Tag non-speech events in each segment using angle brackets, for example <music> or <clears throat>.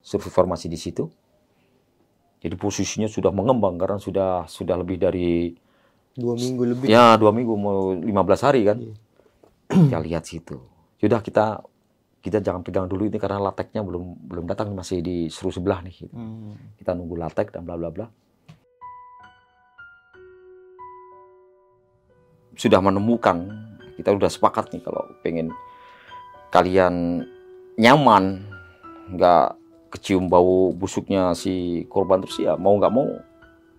survivor masih di situ. Jadi posisinya sudah mengembang karena sudah sudah lebih dari Dua minggu lebih. ya dua minggu mau 15 hari kan. Iya. kita lihat situ. Sudah kita kita jangan pegang dulu ini karena lateknya belum belum datang masih di seru sebelah nih. gitu. Hmm. Kita nunggu latek dan bla bla bla. Sudah menemukan, kita udah sepakat nih kalau pengen kalian nyaman, nggak kecium bau busuknya si korban terus ya mau nggak mau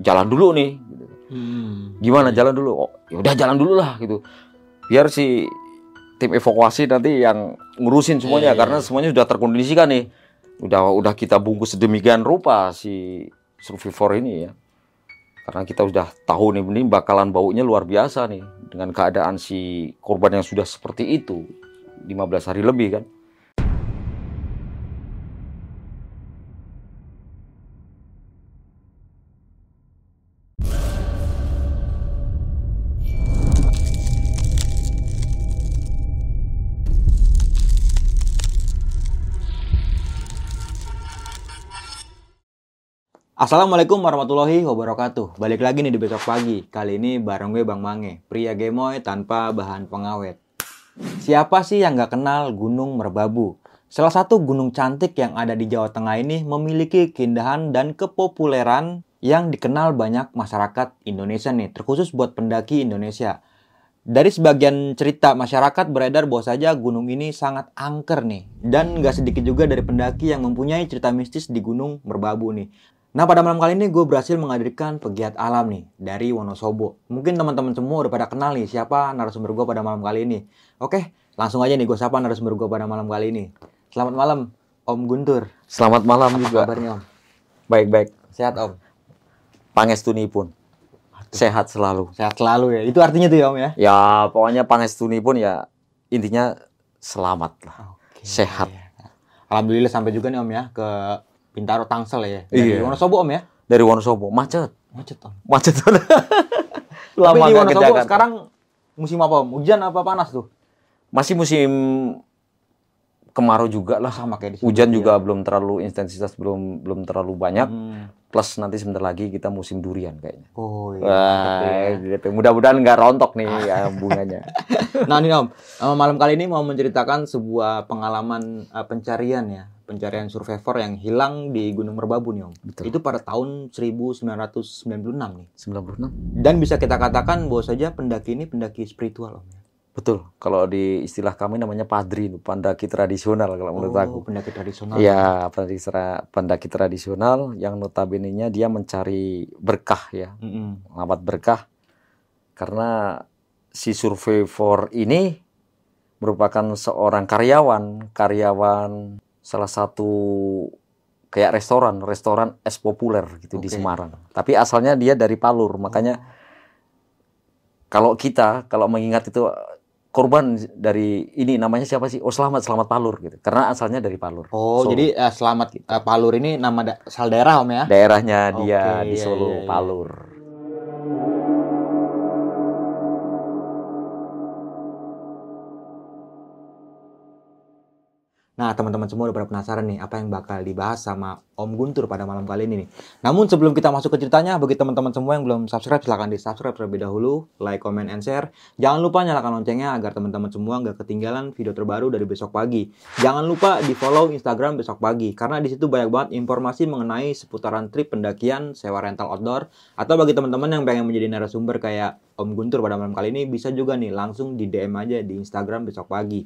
jalan dulu nih. gitu. Hmm. Gimana jalan dulu? Oh, ya udah jalan dulu lah gitu. Biar si tim evakuasi nanti yang ngurusin semuanya Iya, iya, karena semuanya sudah terkondisikan nih. Udah udah kita bungkus sedemikian rupa si survivor ini ya. Karena kita sudah tahu nih ini bakalan baunya luar biasa nih dengan keadaan si korban yang sudah seperti itu 15 hari lebih kan. Assalamualaikum warahmatullahi wabarakatuh. Balik lagi nih di besok pagi. Kali ini bareng gue Bang Mange, pria gemoy tanpa bahan pengawet. Siapa sih yang nggak kenal Gunung Merbabu? Salah satu gunung cantik yang ada di Jawa Tengah ini memiliki keindahan dan kepopuleran yang dikenal banyak masyarakat Indonesia nih, terkhusus buat pendaki Indonesia. Dari sebagian cerita masyarakat beredar bahwa saja gunung ini sangat angker nih. Dan nggak sedikit juga dari pendaki yang mempunyai cerita mistis di Gunung Merbabu nih. Nah pada malam kali ini gue berhasil menghadirkan pegiat alam nih dari Wonosobo. Mungkin teman-teman semua udah pada kenal nih siapa narasumber gue pada malam kali ini. Oke, langsung aja nih gue sapa narasumber gue pada malam kali ini. Selamat malam Om Guntur. Selamat malam Apa juga. kabarnya Om? Baik-baik. Sehat Om? Pangestuni pun. Sehat selalu. Sehat selalu ya. Itu artinya tuh ya Om ya? Ya pokoknya Pangestuni pun ya intinya selamat lah. Oke. Sehat. Alhamdulillah sampai juga nih Om ya ke Bintaro Tangsel ya. Dari Iya. Wonosobo Om ya? Dari Wonosobo macet. Macet Om. Macet. <laughs> Tapi Lama di nggak ke Wonosobo sekarang musim apa Om? Hujan apa panas tuh? Masih musim kemarau juga lah. Sama kayak di sini. Hujan juga belum terlalu intensitas belum belum terlalu banyak. Hmm. Plus nanti sebentar lagi kita musim durian kayaknya. Oh iya. Wah, gitu. Mudah-mudahan nggak rontok nih <laughs> ya, bunganya. <laughs> Nah nih Om, eh, malam kali ini mau menceritakan sebuah pengalaman eh, pencarian ya, pencarian survivor yang hilang di Gunung Merbabu nih Om. Betul. Itu pada tahun 1996 nih. 96. Dan bisa kita katakan bahwa saja pendaki ini pendaki spiritual Om. Ya. Betul. Kalau di istilah kami namanya padri, pendaki tradisional kalau menurut aku. Oh, pendaki tradisional. Iya, pendaki, tra- pendaki tradisional yang notabene-nya dia mencari berkah ya, ngamat berkah. Karena si survivor ini merupakan seorang karyawan, karyawan salah satu kayak restoran, restoran es populer gitu di Oke. Semarang. Tapi asalnya dia dari Palur, makanya kalau kita kalau mengingat itu korban dari ini namanya siapa sih? Oh selamat selamat Palur gitu. Karena asalnya dari Palur. Oh, Solo. jadi eh, selamat eh, Palur ini nama da- asal daerah Om ya? daerahnya dia Oke, di iya, Solo iya, iya. Palur. Nah, teman-teman semua udah pada penasaran nih apa yang bakal dibahas sama Om Guntur pada malam kali ini nih. Namun sebelum kita masuk ke ceritanya, bagi teman-teman semua yang belum subscribe, silahkan di subscribe terlebih dahulu, like, comment, and share. Jangan lupa nyalakan loncengnya agar teman-teman semua nggak ketinggalan video terbaru dari besok pagi. Jangan lupa di follow Instagram besok pagi, karena di situ banyak banget informasi mengenai seputaran trip pendakian, sewa rental outdoor, atau bagi teman-teman yang pengen menjadi narasumber kayak Om Guntur pada malam kali ini, bisa juga nih langsung di DM aja di Instagram besok pagi.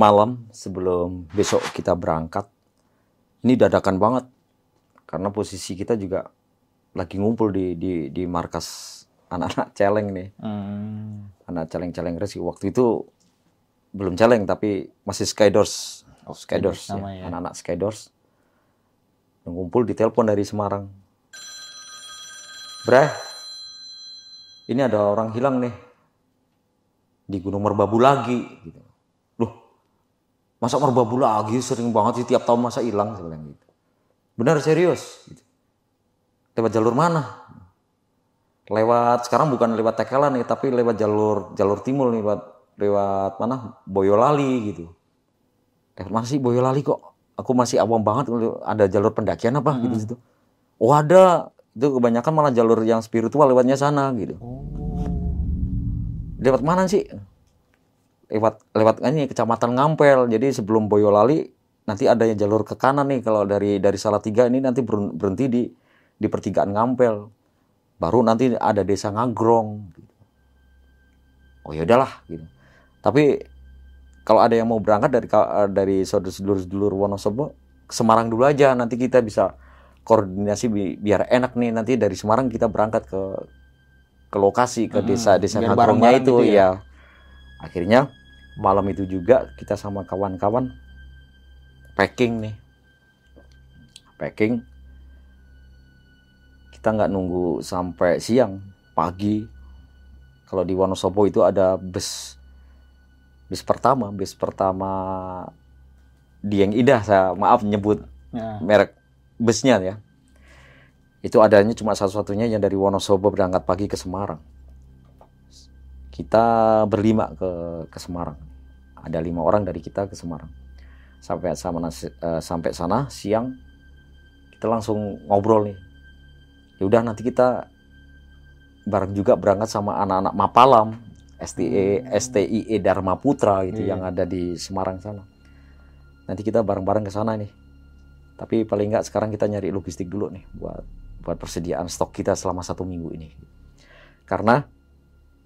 Malam sebelum besok kita berangkat, ini dadakan banget. karena posisi kita juga lagi ngumpul di di di markas anak-anak celeng nih. Hmm. anak celeng-celeng rescue waktu itu belum celeng tapi masih skydors Oh, skydors ya, anak-anak skydors ngumpul di telepon dari Semarang. Bre ini ada orang hilang nih. Di Gunung Merbabu lagi gitu. Masa Merbabu lagi sering banget sih tiap tahun masa hilang saya bilang gitu. Benar serius gitu. Lewat jalur mana? Lewat sekarang bukan lewat Tekelan nih, tapi lewat jalur jalur timur nih, lewat lewat mana? Boyolali gitu. Lewat mana sih Boyolali kok? Aku masih awam banget ada jalur pendakian apa gitu gitu. Oh ada, itu kebanyakan malah jalur yang spiritual lewatnya sana gitu. Lewat mana sih? Lewat lewat ini kecamatan Ngampel. Jadi sebelum Boyolali nanti ada yang jalur ke kanan nih kalau dari dari Salatiga ini nanti ber- berhenti di di pertigaan Ngampel. Baru nanti ada desa Ngagrong. gitu. Oh ya udahlah gitu. Tapi kalau ada yang mau berangkat dari dari saudara-saudara Wonosobo ke Semarang dulu aja nanti kita bisa koordinasi bi- biar enak nih nanti dari Semarang kita berangkat ke ke lokasi ke Hmm, desa desa biar Ngagrongnya bareng-bareng itu gitu ya. ya. Akhirnya malam itu juga kita sama kawan-kawan packing nih. Packing kita nggak nunggu sampai siang, pagi. Kalau di Wonosobo itu ada bus bus pertama, bus pertama Dieng Idah, saya maaf nyebut Ya. merek busnya ya. Itu adanya cuma satu-satunya yang dari Wonosobo berangkat pagi ke Semarang. Kita berlima ke ke Semarang. Ada lima orang dari kita ke Semarang. Sampai sama eh, sampai sana siang kita langsung ngobrol nih. Ya udah nanti kita bareng juga berangkat sama anak-anak Mapalam, STE STIE Dharma Putra gitu Iya. yang ada di Semarang sana. Nanti kita bareng-bareng ke sana nih. Tapi paling nggak sekarang kita nyari logistik dulu nih buat buat persediaan stok kita selama satu minggu ini. Karena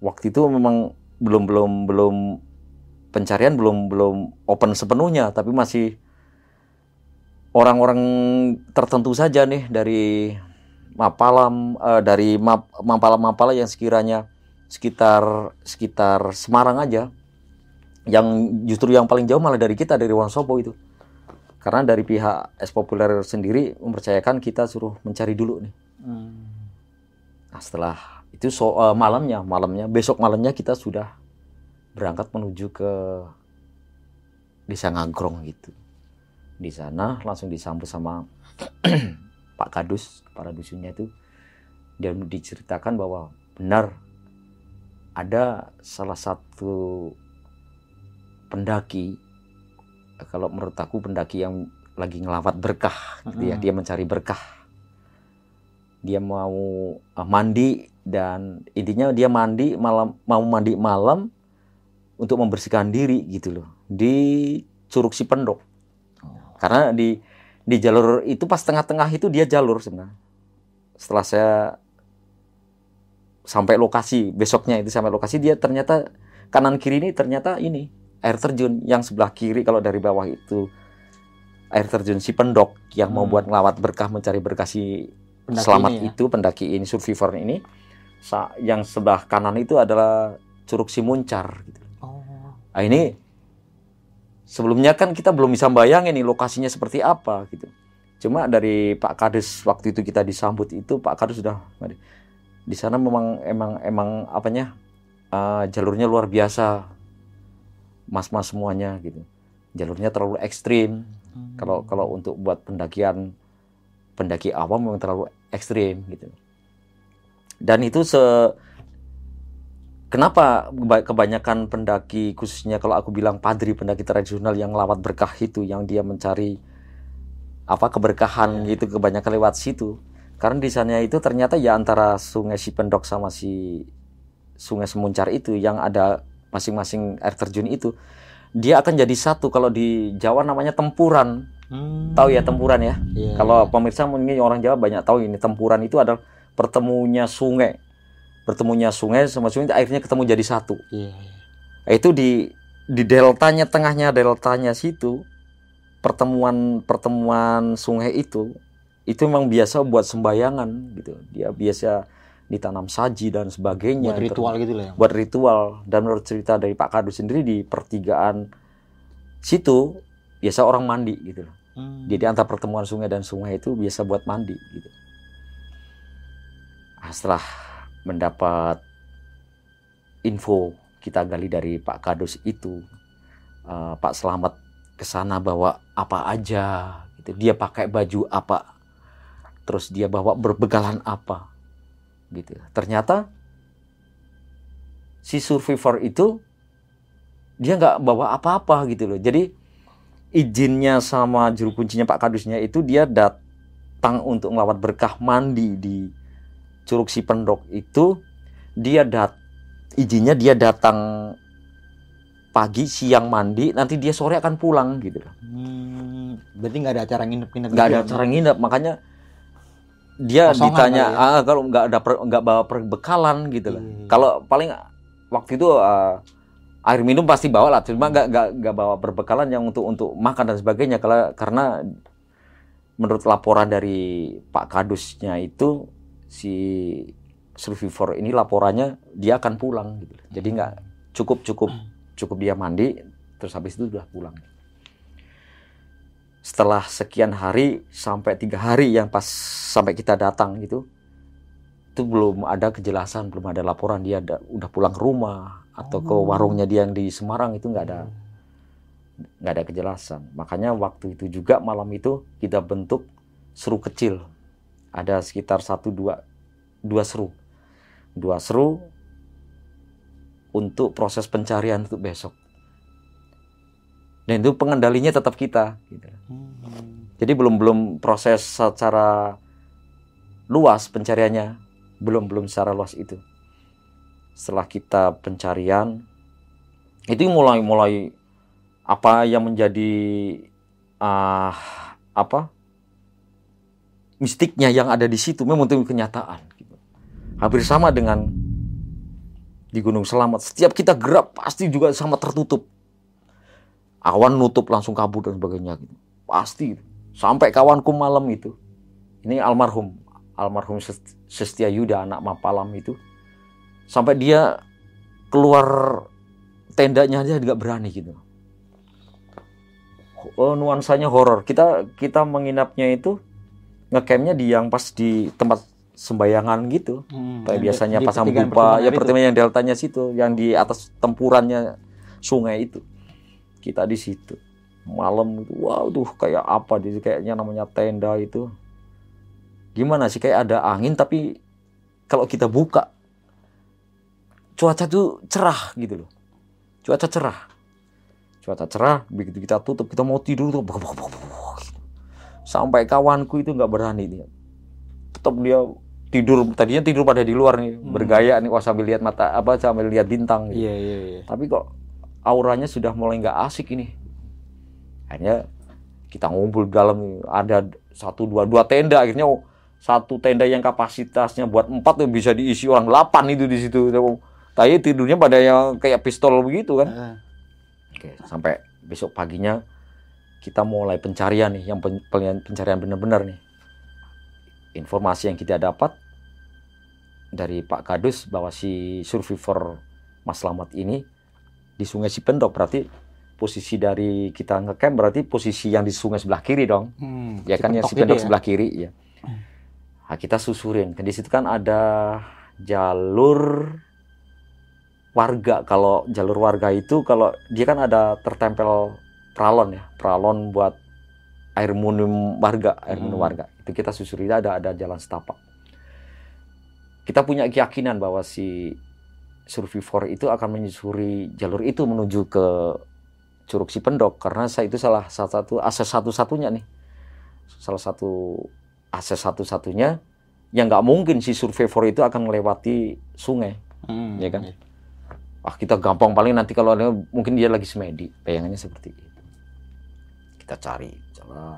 waktu itu memang belum belum belum pencarian belum belum open sepenuhnya, tapi masih orang-orang tertentu saja nih dari Mapalam eh, dari Map- Mapalam-Mapalam yang sekiranya sekitar sekitar Semarang aja yang justru yang paling jauh malah dari kita dari Wonosobo itu karena dari pihak es populer sendiri mempercayakan kita suruh mencari dulu nih Hmm. nah setelah itu so, eh, malamnya malamnya. Besok malamnya kita sudah berangkat menuju ke desa Ngagrong gitu. Di sana langsung disambut sama <clears throat> Pak Kadus para dusunnya itu. Dia diceritakan bahwa benar ada salah satu pendaki kalau menurut aku pendaki yang lagi ngelawat berkah gitu ya. Mm-mm. dia mencari berkah. Dia mau uh, mandi dan intinya dia mandi malam mau mandi malam untuk membersihkan diri gitu loh. Di Curug Sipendok. Karena di di jalur itu pas tengah-tengah itu dia jalur sebenarnya. Setelah saya sampai lokasi besoknya itu sampai lokasi dia ternyata kanan kiri ini ternyata ini air terjun yang sebelah kiri kalau dari bawah itu. Air terjun si pendok yang mau Hmm. buat ngelawat berkah mencari berkah si Pendaki selamat ini ya? itu pendaki ini survivor ini yang sebelah kanan itu adalah curug si muncar gitu. Oh. Nah, ini sebelumnya kan kita belum bisa bayangin nih lokasinya seperti apa gitu. Cuma dari Pak Kades waktu itu kita disambut itu Pak Kades sudah di sana memang emang emang apanya eh, jalurnya luar biasa, mas-mas semuanya gitu. Jalurnya terlalu ekstrim. Hmm. Kalau kalau untuk buat pendakian pendaki awam memang terlalu ekstrim gitu. Dan itu se kenapa keba- kebanyakan pendaki khususnya kalau aku bilang padri pendaki tradisional yang lawat berkah itu yang dia mencari apa keberkahan gitu kebanyakan lewat situ. Karena di sana itu ternyata ya antara sungai Sipendok sama si sungai Semuncar itu yang ada masing-masing air terjun itu dia akan jadi satu kalau di Jawa namanya tempuran Hmm. tahu ya tempuran ya Iya, kalau iya. pemirsa mungkin orang Jawa banyak tahu ini tempuran itu adalah pertemunya sungai bertemunya sungai sama sungai akhirnya ketemu jadi satu Iya, iya. Itu di di deltanya tengahnya deltanya situ pertemuan pertemuan sungai itu itu memang biasa buat sembayangan gitu. Dia biasa ditanam saji dan sebagainya. Buat ritual gitu lah ya. Buat ritual dan menurut cerita dari Pak Kadu sendiri di pertigaan situ biasa orang mandi gitu loh. Hmm. Jadi antar pertemuan sungai dan sungai itu biasa buat mandi gitu. Setelah mendapat info kita gali dari Pak Kadus itu, eh, Pak Selamat ke sana bawa apa aja gitu. Dia pakai baju apa? Terus dia bawa berbekalan apa? Gitu. Ternyata si survivor itu dia nggak bawa apa-apa gitu loh. Jadi izinnya sama juru kuncinya Pak Kadusnya itu dia datang untuk melawat berkah mandi di Curug Sipendok itu dia dat izinnya dia datang pagi siang mandi nanti dia sore akan pulang gitu loh Hmm, berarti nggak ada acara nginep-nginep nggak gitu ada ya? cara nginep makanya dia Kosongan ditanya kali ah, kalau nggak ada nggak bawa perbekalan gitu loh Iya. kalau paling waktu itu ah, air minum pasti bawa lah cuma nggak nggak nggak bawa perbekalan yang untuk untuk makan dan sebagainya kalau karena menurut laporan dari Pak Kadusnya itu si survivor ini laporannya dia akan pulang gitu. Jadi nggak cukup cukup cukup dia mandi terus habis itu sudah pulang. Setelah sekian hari sampai tiga hari yang pas sampai kita datang gitu itu belum ada kejelasan belum ada laporan dia ada, udah pulang ke rumah atau ke Oh. warungnya dia yang di Semarang itu nggak ada nggak ada kejelasan. Makanya waktu itu juga malam itu kita bentuk seru kecil ada sekitar satu dua dua seru dua seru untuk proses pencarian untuk besok dan itu pengendalinya tetap kita gitu. Hmm. Jadi belum belum proses secara luas pencariannya, belum belum secara luas itu. Setelah kita pencarian, itu mulai mulai apa yang menjadi ah apa mistiknya yang ada di situ memang itu kenyataan. Gitu. Hampir sama dengan di Gunung Selamat. Setiap kita gerak pasti juga sama tertutup. Awan nutup langsung kabur dan sebagainya. Gitu pasti sampai kawanku malam itu ini almarhum almarhum Sest- Sestia Yuda anak Mapalam itu sampai dia keluar tendanya dia nggak berani gitu oh, nuansanya horor kita kita menginapnya itu ngecampnya di yang pas di tempat sembayangan gitu. Hmm. kayak biasanya di pasang pertigaan bupa ya pertama yang deltanya situ yang di atas tempurannya sungai itu. Kita di situ. Malam itu wow tuh kayak apa di kayaknya namanya tenda itu. Gimana sih kayak ada angin tapi kalau kita buka cuaca tuh cerah gitu loh. Cuaca cerah. Cuaca cerah begitu kita tutup kita mau tidur tuh. Sampai kawanku itu nggak berani dia tetap dia tidur tadinya tidur pada di luar nih bergaya nih wah sambil lihat mata apa sambil lihat bintang gitu. Iya iya iya. tapi kok auranya sudah mulai nggak asik ini akhirnya kita ngumpul dalam ada satu dua dua tenda akhirnya oh, satu tenda yang kapasitasnya buat empat tuh bisa diisi orang delapan itu di situ tapi tidurnya pada yang kayak pistol begitu kan Heeh. Oke, sampai besok paginya kita mulai pencarian nih, yang pen- pen- pencarian benar-benar nih. Informasi yang kita dapat dari Pak Kadus bahwa si survivor Mas Slamet ini di Sungai Cipendok berarti posisi dari kita ngecamp berarti posisi yang di sungai sebelah kiri dong. Hmm. Ya kan ya Cipentok Cipendok ya. sebelah kiri ya. Nah, kita susurin. Di situ kan ada jalur warga. Kalau jalur warga itu kalau dia kan ada tertempel pralon ya, pralon buat air minum warga, air minum Hmm. warga. Itu kita susuri ada ada jalan setapak. Kita punya keyakinan bahwa si survivor itu akan menyusuri jalur itu menuju ke Curug Cipendok karena saya itu salah satu akses satu-satunya nih. Salah satu akses satu-satunya yang nggak mungkin si survivor itu akan melewati sungai. Hmm. Ya kan? Wah kita gampang paling nanti kalau ada mungkin dia lagi semedi, bayangannya seperti itu. Kita cari jalan.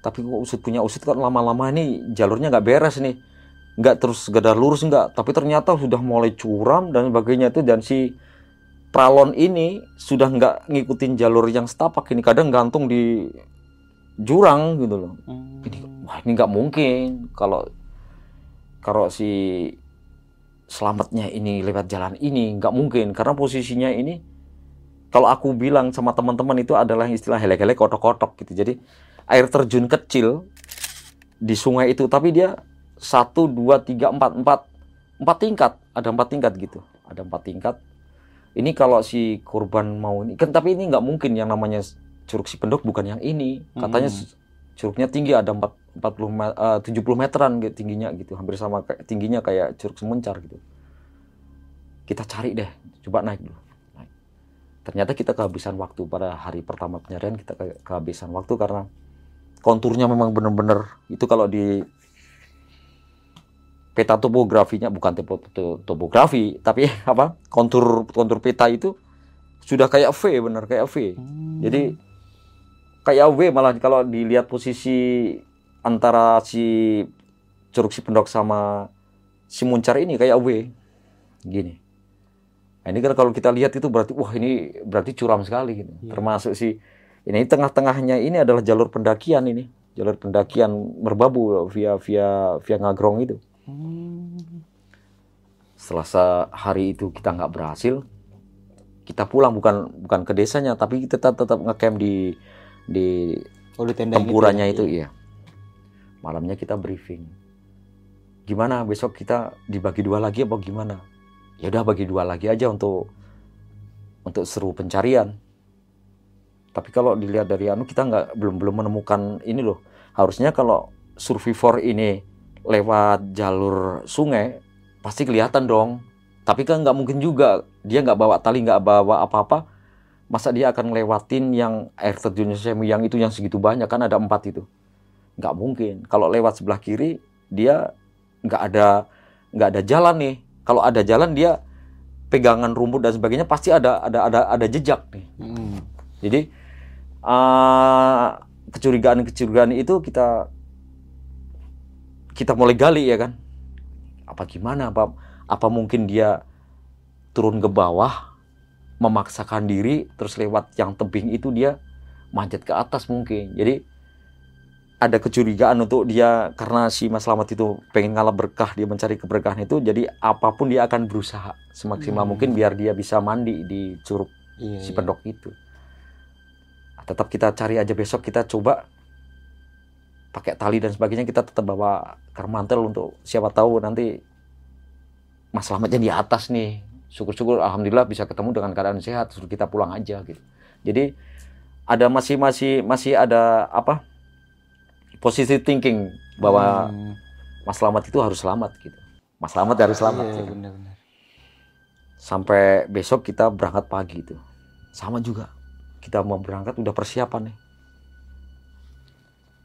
Tapi kok usut punya usut kan lama-lama ini jalurnya nggak beres nih. Nggak terus sekedar lurus nggak, tapi ternyata sudah mulai curam dan sebagainya itu dan si pralon ini sudah nggak ngikutin jalur yang setapak ini kadang gantung di jurang gitu loh. Hmm. Ini, wah ini nggak mungkin kalau kalau si selamatnya ini lewat jalan ini nggak mungkin karena posisinya ini kalau aku bilang sama teman-teman itu adalah istilah helek-helek kotok-kotok gitu. Jadi air terjun kecil di sungai itu tapi dia satu dua tiga empat empat empat tingkat ada empat tingkat gitu ada empat tingkat ini kalau si korban mau ini kan tapi ini nggak mungkin yang namanya curug si pendok bukan yang ini katanya Hmm. curugnya tinggi ada empat 40 me- eh, 70 meteran gitu tingginya gitu hampir sama tingginya kayak curug semencar gitu kita cari deh coba naik dulu. Ternyata kita kehabisan waktu pada hari pertama pencarian kita ke- kehabisan waktu karena konturnya memang benar-benar itu kalau di peta topografinya bukan to- topografi tapi <laughs> apa kontur kontur peta itu sudah kayak V benar kayak V. Hmm. jadi kayak V malah kalau dilihat posisi antara si Curug si Pendok sama si Muncar ini kayak V. Gini nah, ini kan kalau kita lihat itu berarti wah ini berarti curam sekali gitu. Iya. termasuk si ini tengah-tengahnya ini adalah jalur pendakian ini jalur pendakian merbabu via via via ngagrong itu Hmm. setelah sehari itu kita nggak berhasil kita pulang bukan bukan ke desanya tapi kita tetap tetap ngecamp di di Oh, di tenda yang tempurannya ya? itu iya malamnya kita briefing gimana besok kita dibagi dua lagi apa gimana ya udah bagi dua lagi aja untuk untuk seru pencarian. Tapi kalau dilihat dari anu kita nggak belum belum menemukan ini loh. Harusnya kalau survivor ini lewat jalur sungai pasti kelihatan dong. Tapi kan nggak mungkin juga dia nggak bawa tali nggak bawa apa-apa. Masa dia akan ngelewatin yang air terjun semi yang itu yang segitu banyak? Kan ada empat itu. Nggak mungkin. Kalau lewat sebelah kiri dia nggak ada nggak ada jalan nih kalau ada jalan dia pegangan rumput dan sebagainya pasti ada ada ada ada jejak nih Hmm. jadi eh, kecurigaan-kecurigaan itu kita kita mulai gali ya kan. Apa gimana? Apa apa mungkin dia turun ke bawah memaksakan diri terus lewat yang tebing itu dia manjat ke atas mungkin. Jadi ada kecurigaan untuk dia karena si Mas Slamet itu pengen ngalah berkah dia mencari keberkahan itu jadi apa pun dia akan berusaha semaksimal Hmm. mungkin biar dia bisa mandi di curug Iya, si iya. pendok itu. Nah, tetap kita cari aja besok kita coba pakai tali dan sebagainya kita tetap bawa karmantel untuk siapa tahu nanti Mas Slametnya di atas nih. Syukur-syukur alhamdulillah bisa ketemu dengan keadaan sehat suruh kita pulang aja gitu. Jadi ada masih masih masih ada apa? Positive thinking bahwa Hmm. Mas Slamet itu harus selamat gitu. Mas Slamet harus selamat Iya, gitu benar-benar. sampai besok kita berangkat pagi itu sama juga kita mau berangkat udah persiapan nih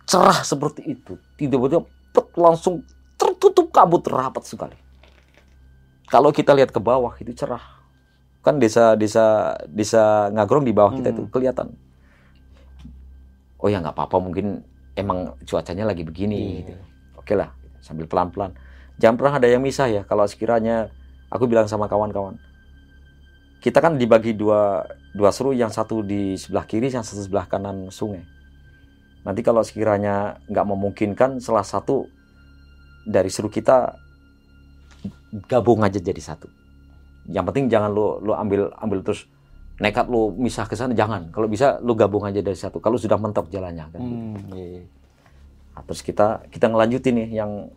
cerah seperti itu tiba-tiba pet, langsung tertutup kabut rapat sekali kalau kita lihat ke bawah itu cerah kan desa desa desa ngagrong di bawah kita itu Hmm. kelihatan oh ya nggak apa-apa mungkin emang cuacanya lagi begini Iya. gitu. Oke lah sambil pelan-pelan. Jangan pernah ada yang misah ya kalau sekiranya aku bilang sama kawan-kawan. Kita kan dibagi dua dua seru yang satu di sebelah kiri yang satu sebelah kanan sungai. Nanti kalau sekiranya nggak memungkinkan salah satu dari seru kita gabung aja jadi satu. Yang penting jangan lo lo ambil ambil terus nekat lo misah ke sana jangan. Kalau bisa lo gabung aja dari satu. Kalau sudah mentok jalannya kan. Gitu. Hmm, iya, iya. Nah, terus kita kita ngelanjutin nih yang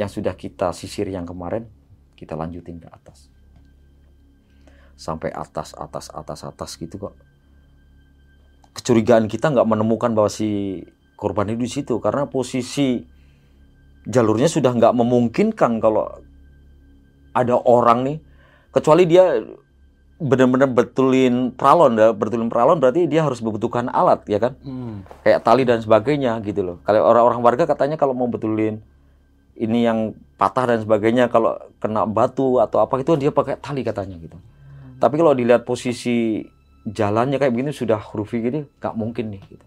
yang sudah kita sisir yang kemarin kita lanjutin ke atas. Sampai atas atas atas atas gitu kok. Kecurigaan kita nggak menemukan bahwa si korban itu di situ karena posisi jalurnya sudah nggak memungkinkan kalau ada orang nih. Kecuali dia benar-benar betulin pralon ya betulin pralon berarti dia harus membutuhkan alat ya kan Hmm. kayak tali dan sebagainya gitu loh. Kalau orang-orang warga katanya kalau mau betulin ini yang patah dan sebagainya kalau kena batu atau apa itu dia pakai tali katanya gitu. Tapi kalau dilihat posisi jalannya kayak begini sudah huruf gini nggak mungkin nih gitu.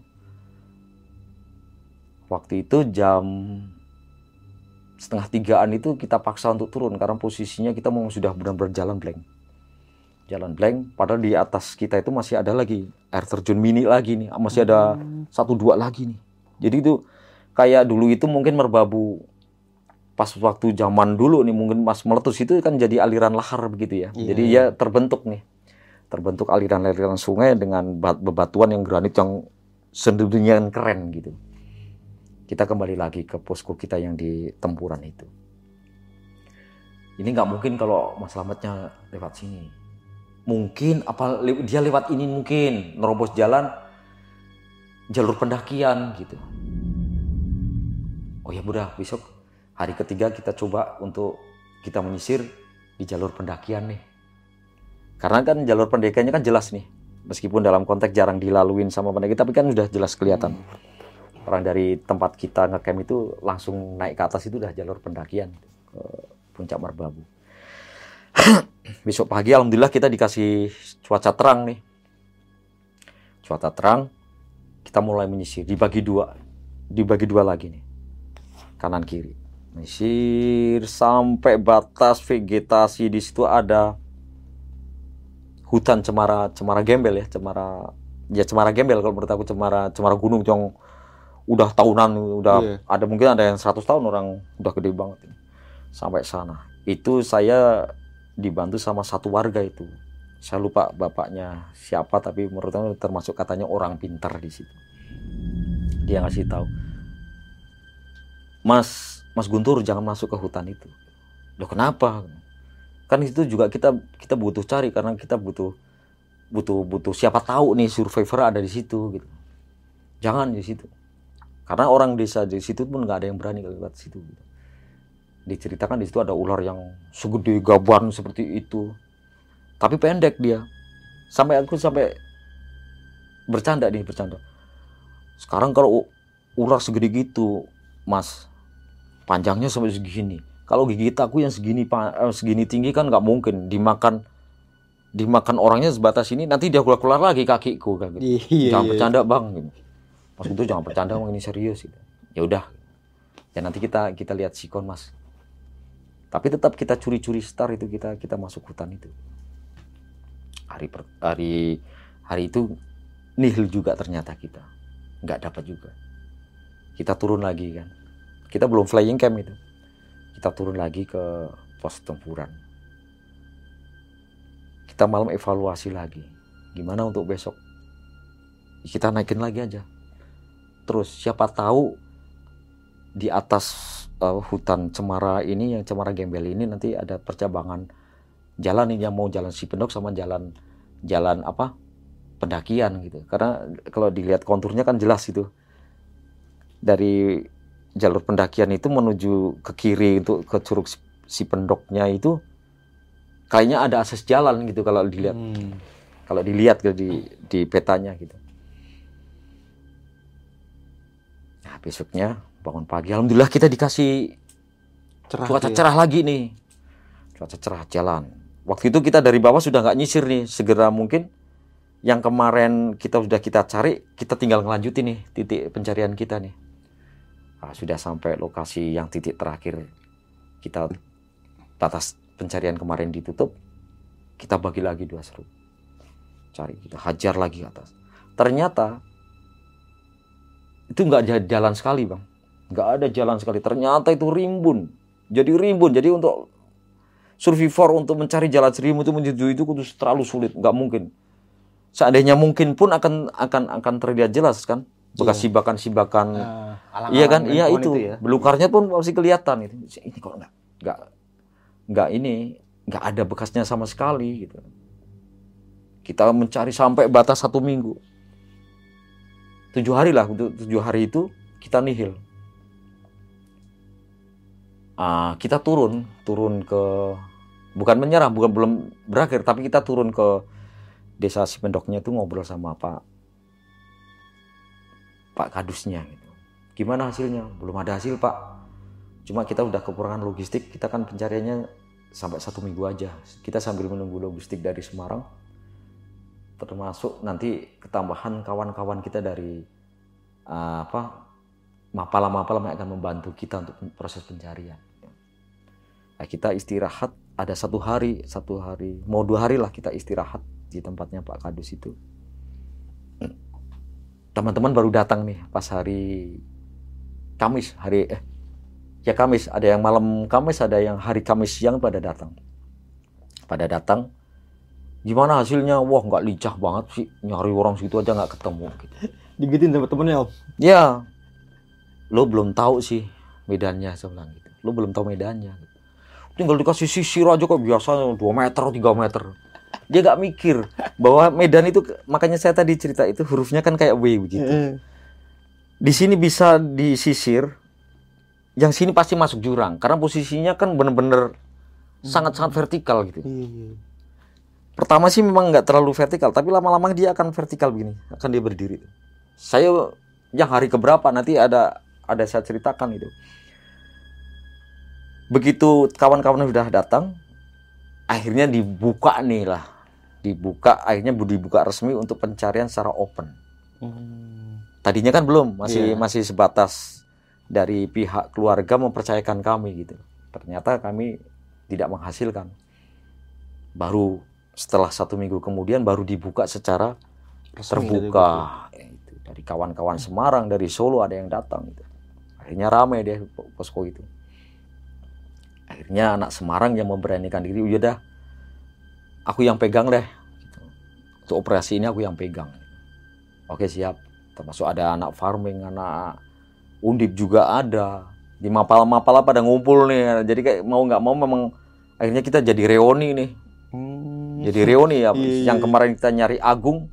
Waktu itu jam setengah tigaan itu kita paksa untuk turun karena posisinya kita mau sudah benar-benar jalan blank. Jalan blank, padahal di atas kita itu masih ada lagi air terjun mini lagi nih, masih ada Hmm. satu dua lagi nih Jadi itu kayak dulu itu mungkin merbabu pas waktu zaman dulu nih mungkin pas meletus itu kan jadi aliran lahar begitu ya. Iya, jadi iya. ya terbentuk nih. Terbentuk aliran-aliran sungai dengan bat- bebatuan yang granit yang sedemikian keren gitu. Kita kembali lagi ke posko kita yang di tempuran itu. Ini nggak mungkin kalau Mas Slametnya lewat sini. Mungkin apa dia lewat ini mungkin nerobos jalan jalur pendakian gitu. Oh ya udah besok hari ketiga kita coba untuk kita menyisir di jalur pendakian nih. Karena kan jalur pendakiannya kan jelas nih. Meskipun dalam konteks jarang dilaluin sama pendaki tapi kan udah jelas kelihatan. Orang dari tempat kita ngecamp itu langsung naik ke atas itu udah jalur pendakian ke puncak Merbabu. <clears throat> Besok pagi alhamdulillah kita dikasih cuaca terang nih. Cuaca terang, kita mulai menyisir dibagi dua, dibagi dua lagi nih kanan kiri. Menyisir sampai batas vegetasi di situ ada hutan cemara cemara gembel ya cemara ya cemara gembel kalau menurut aku cemara cemara gunung yang udah tahunan udah Iya. ada mungkin ada yang 100 tahun orang udah gede banget sampai sana itu saya dibantu sama satu warga itu. Saya lupa bapaknya siapa tapi menurut termasuk katanya orang pintar di situ. Dia ngasih tahu Mas Mas Guntur jangan masuk ke hutan itu. Loh kenapa? Kan itu juga kita kita butuh cari karena kita butuh butuh butuh siapa tahu nih survivor ada di situ gitu. Jangan di situ. Karena orang desa di situ pun nggak ada yang berani lewat situ gitu. Diceritakan di situ ada ular yang segede gaban seperti itu. Tapi pendek dia. Sampai aku sampai bercanda nih bercanda. Sekarang kalau ular segede gitu mas panjangnya sampai segini. Kalau gigit aku yang segini eh, segini tinggi kan nggak mungkin dimakan dimakan orangnya sebatas ini nanti dia keluar keluar lagi kakiku gitu. Iya, jangan iya. bercanda bang gitu. mas itu jangan bercanda bang ini serius gitu. Ya udah. Ya nanti kita kita lihat sikon mas tapi tetap kita curi-curi star itu kita kita masuk hutan itu. Hari per- hari hari itu nihil juga ternyata kita. Nggak dapat juga. Kita turun lagi kan. Kita belum flying camp itu. Kita turun lagi ke pos tempuran. Kita malam evaluasi lagi. Gimana untuk besok? Kita naikin lagi aja. Terus siapa tahu di atas eh, hutan cemara ini yang cemara gembel ini nanti ada percabangan jalan nih yang mau jalan Sipendok sama jalan jalan apa pendakian gitu karena kalau dilihat konturnya kan jelas itu dari jalur pendakian itu menuju ke kiri untuk ke curug Si- Sipendoknya itu kayaknya ada akses jalan gitu kalau dilihat Hmm. kalau dilihat gitu di di petanya gitu. Nah besoknya bangun pagi, alhamdulillah kita dikasih Cerah cuaca ya. cerah lagi nih, cuaca cerah jalan. Waktu itu kita dari bawah sudah nggak nyisir nih, segera mungkin yang kemarin kita sudah kita cari, kita tinggal ngelanjutin nih titik pencarian kita nih. Nah, sudah sampai lokasi yang titik terakhir kita batas pencarian kemarin ditutup, kita bagi lagi dua seru cari kita hajar lagi atas ternyata itu nggak jalan sekali bang nggak ada jalan sekali. Ternyata itu rimbun. Jadi rimbun. Jadi untuk survivor untuk mencari jalan seribu itu menuju itu kudus terlalu sulit. Nggak mungkin. Seandainya mungkin pun akan akan akan terlihat jelas kan? Bekas Iya. sibakan-sibakan. Alang-alang iya kan? Iya pohon itu, ya. belukarnya pun masih kelihatan itu. Ini kok nggak nggak nggak ini nggak ada bekasnya sama sekali gitu. Kita mencari sampai batas satu minggu. Tujuh hari lah untuk tujuh hari itu kita nihil Ah, kita turun turun ke bukan menyerah bukan belum berakhir tapi kita turun ke desa Sipendoknya itu ngobrol sama Pak Pak Kadusnya gitu. Gimana hasilnya? Belum ada hasil Pak. Cuma kita udah kekurangan logistik. Kita kan pencariannya sampai satu minggu aja. Kita sambil menunggu logistik dari Semarang. Termasuk nanti ketambahan kawan-kawan kita dari uh, apa mapala-mapala yang akan membantu kita untuk proses pencarian. Nah, kita istirahat ada satu hari, satu hari, mau dua hari lah kita istirahat di tempatnya Pak Kadus itu. teman-teman baru datang nih pas hari Kamis hari eh ya Kamis ada yang malam Kamis ada yang hari Kamis siang pada datang pada datang gimana hasilnya wah nggak lincah banget sih nyari orang situ aja nggak ketemu gitu. Digituin sama temennya om. ya lo belum tahu sih medannya saya bilang gitu lo belum tahu medannya gitu. Tinggal dikasih sisir aja kok biasa 2 meter 3 meter. Dia nggak mikir bahwa medan itu makanya saya tadi cerita itu hurufnya kan kayak W begitu. Di sini bisa disisir yang sini pasti masuk jurang karena posisinya kan bener-bener sangat-sangat vertikal gitu. Iya. pertama sih memang nggak terlalu vertikal tapi lama-lama dia akan vertikal begini akan dia berdiri. Saya yang hari keberapa nanti ada ada saya ceritakan itu begitu kawan-kawan sudah datang akhirnya dibuka nih lah. Dibuka akhirnya dibuka resmi untuk pencarian secara open. Hmm. tadinya kan belum masih Iya. masih sebatas dari pihak keluarga mempercayakan kami gitu. Ternyata kami tidak menghasilkan. Baru setelah satu minggu kemudian baru dibuka secara Resmi terbuka. Ya, itu. Dari kawan-kawan Semarang dari Solo ada yang datang gitu. akhirnya ramai deh po- posko itu akhirnya anak Semarang yang memberanikan diri "Ya udah aku yang pegang deh. Gitu. untuk operasi ini aku yang pegang. Oke siap. Termasuk ada anak farming anak undip juga ada. Di mapala-mapala pada ngumpul nih. Jadi kayak mau nggak mau memang akhirnya kita jadi reoni nih. Hmm. jadi reuni ya. <laughs> Iya, yang iya. kemarin kita nyari Agung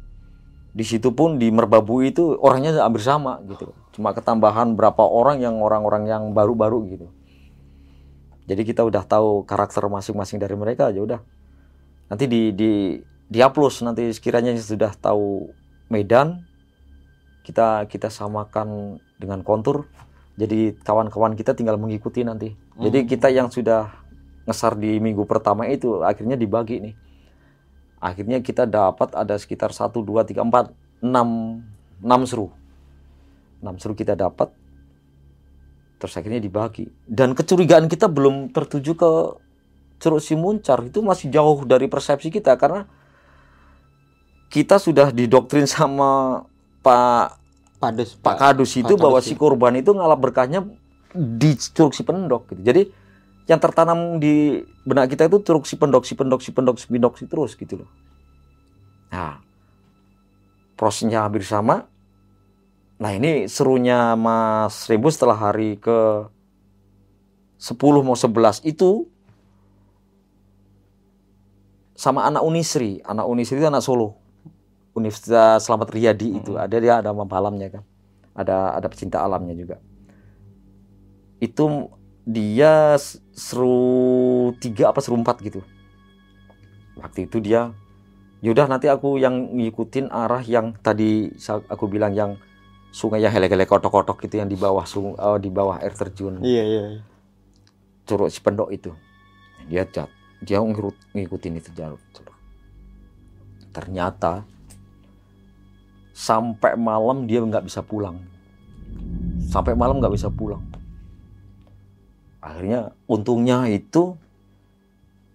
di situ pun di Merbabu itu orangnya hampir sama gitu. Cuma ketambahan berapa orang yang orang-orang yang baru-baru gitu jadi kita udah tahu karakter masing-masing dari mereka aja udah. Nanti di di diaplus nanti sekiranya sudah tahu Medan kita kita samakan dengan kontur. Jadi kawan-kawan kita tinggal mengikuti nanti. Jadi Hmm. kita yang sudah ngesar di minggu pertama itu akhirnya dibagi nih. Akhirnya kita dapat ada sekitar 1, 2, 3, 4, 6 6 seru. 6 seru kita dapat terus akhirnya dibagi dan kecurigaan kita belum tertuju ke Curug Simuncar itu masih jauh dari persepsi kita karena kita sudah didoktrin sama Pak Padus. Pak Kadus itu Pak bahwa Kadus, si ya. korban itu ngalap berkahnya di Curug Pendok gitu. Jadi yang tertanam di benak kita itu Curug Pendok, si Pendok, si Pendok, si Pendok, si terus gitu loh. Nah, prosesnya hampir sama. Nah ini serunya Mas Rembo setelah hari ke 10 mau 11 itu sama anak Unisri. Anak Unisri itu anak Solo. Universitas Selamat Riyadi itu. Ada dia ada malamnya kan. Ada ada pecinta alamnya juga. Itu dia seru tiga apa seru empat gitu. Waktu itu dia yaudah nanti aku yang ngikutin arah yang tadi aku bilang yang sungai yang hele-hele kotok-kotok itu yang di bawah sung, eh, di bawah air terjun. Iya iya. iya. curug si pendok itu. Dia cat dia ngikut, ngikutin itu jalur jalur. ternyata sampai malam dia nggak bisa pulang. Sampai malam nggak bisa pulang. Akhirnya untungnya itu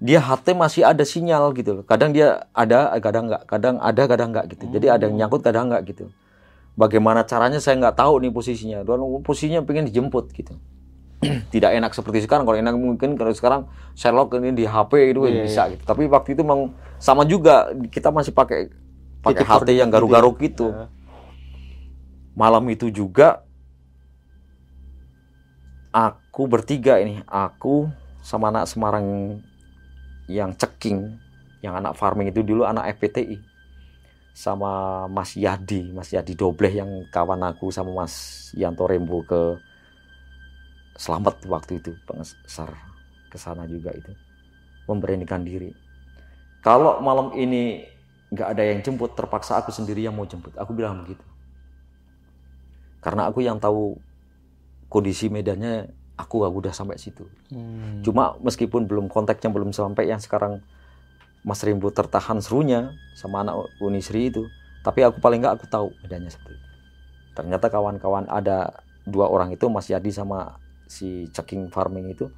dia HT masih ada sinyal gitu loh. Kadang dia ada kadang nggak. Kadang ada kadang nggak gitu. Jadi ada yang nyangkut kadang nggak gitu bagaimana caranya saya nggak tahu nih posisinya. Dan posisinya pengen dijemput gitu. <clears throat> Tidak enak seperti sekarang. Kalau enak mungkin kalau sekarang Sherlock ini di HP itu Iya, bisa gitu. Tapi waktu itu memang sama juga kita masih pakai pakai HT yang koordinat garuk-garuk gitu. Gitu ya. malam itu juga aku bertiga ini aku sama anak Semarang yang ceking yang anak farming itu dulu anak FPTI sama Mas Yadi Mas Yadi Dobleh yang kawan aku sama Mas Yanto Rembo ke Selamat waktu itu pengesar ke sana juga itu memberanikan diri. Kalau malam ini nggak ada yang jemput terpaksa aku sendiri yang mau jemput. Aku bilang begitu. Karena aku yang tahu kondisi medannya aku aku udah sampai situ. Hmm. cuma meskipun belum kontaknya belum sampai yang sekarang Mas Rimbo tertahan serunya sama anak Unisri itu. Tapi aku paling nggak aku tahu medannya seperti itu. Ternyata kawan-kawan ada dua orang itu Mas Yadi sama si Ceking Farming itu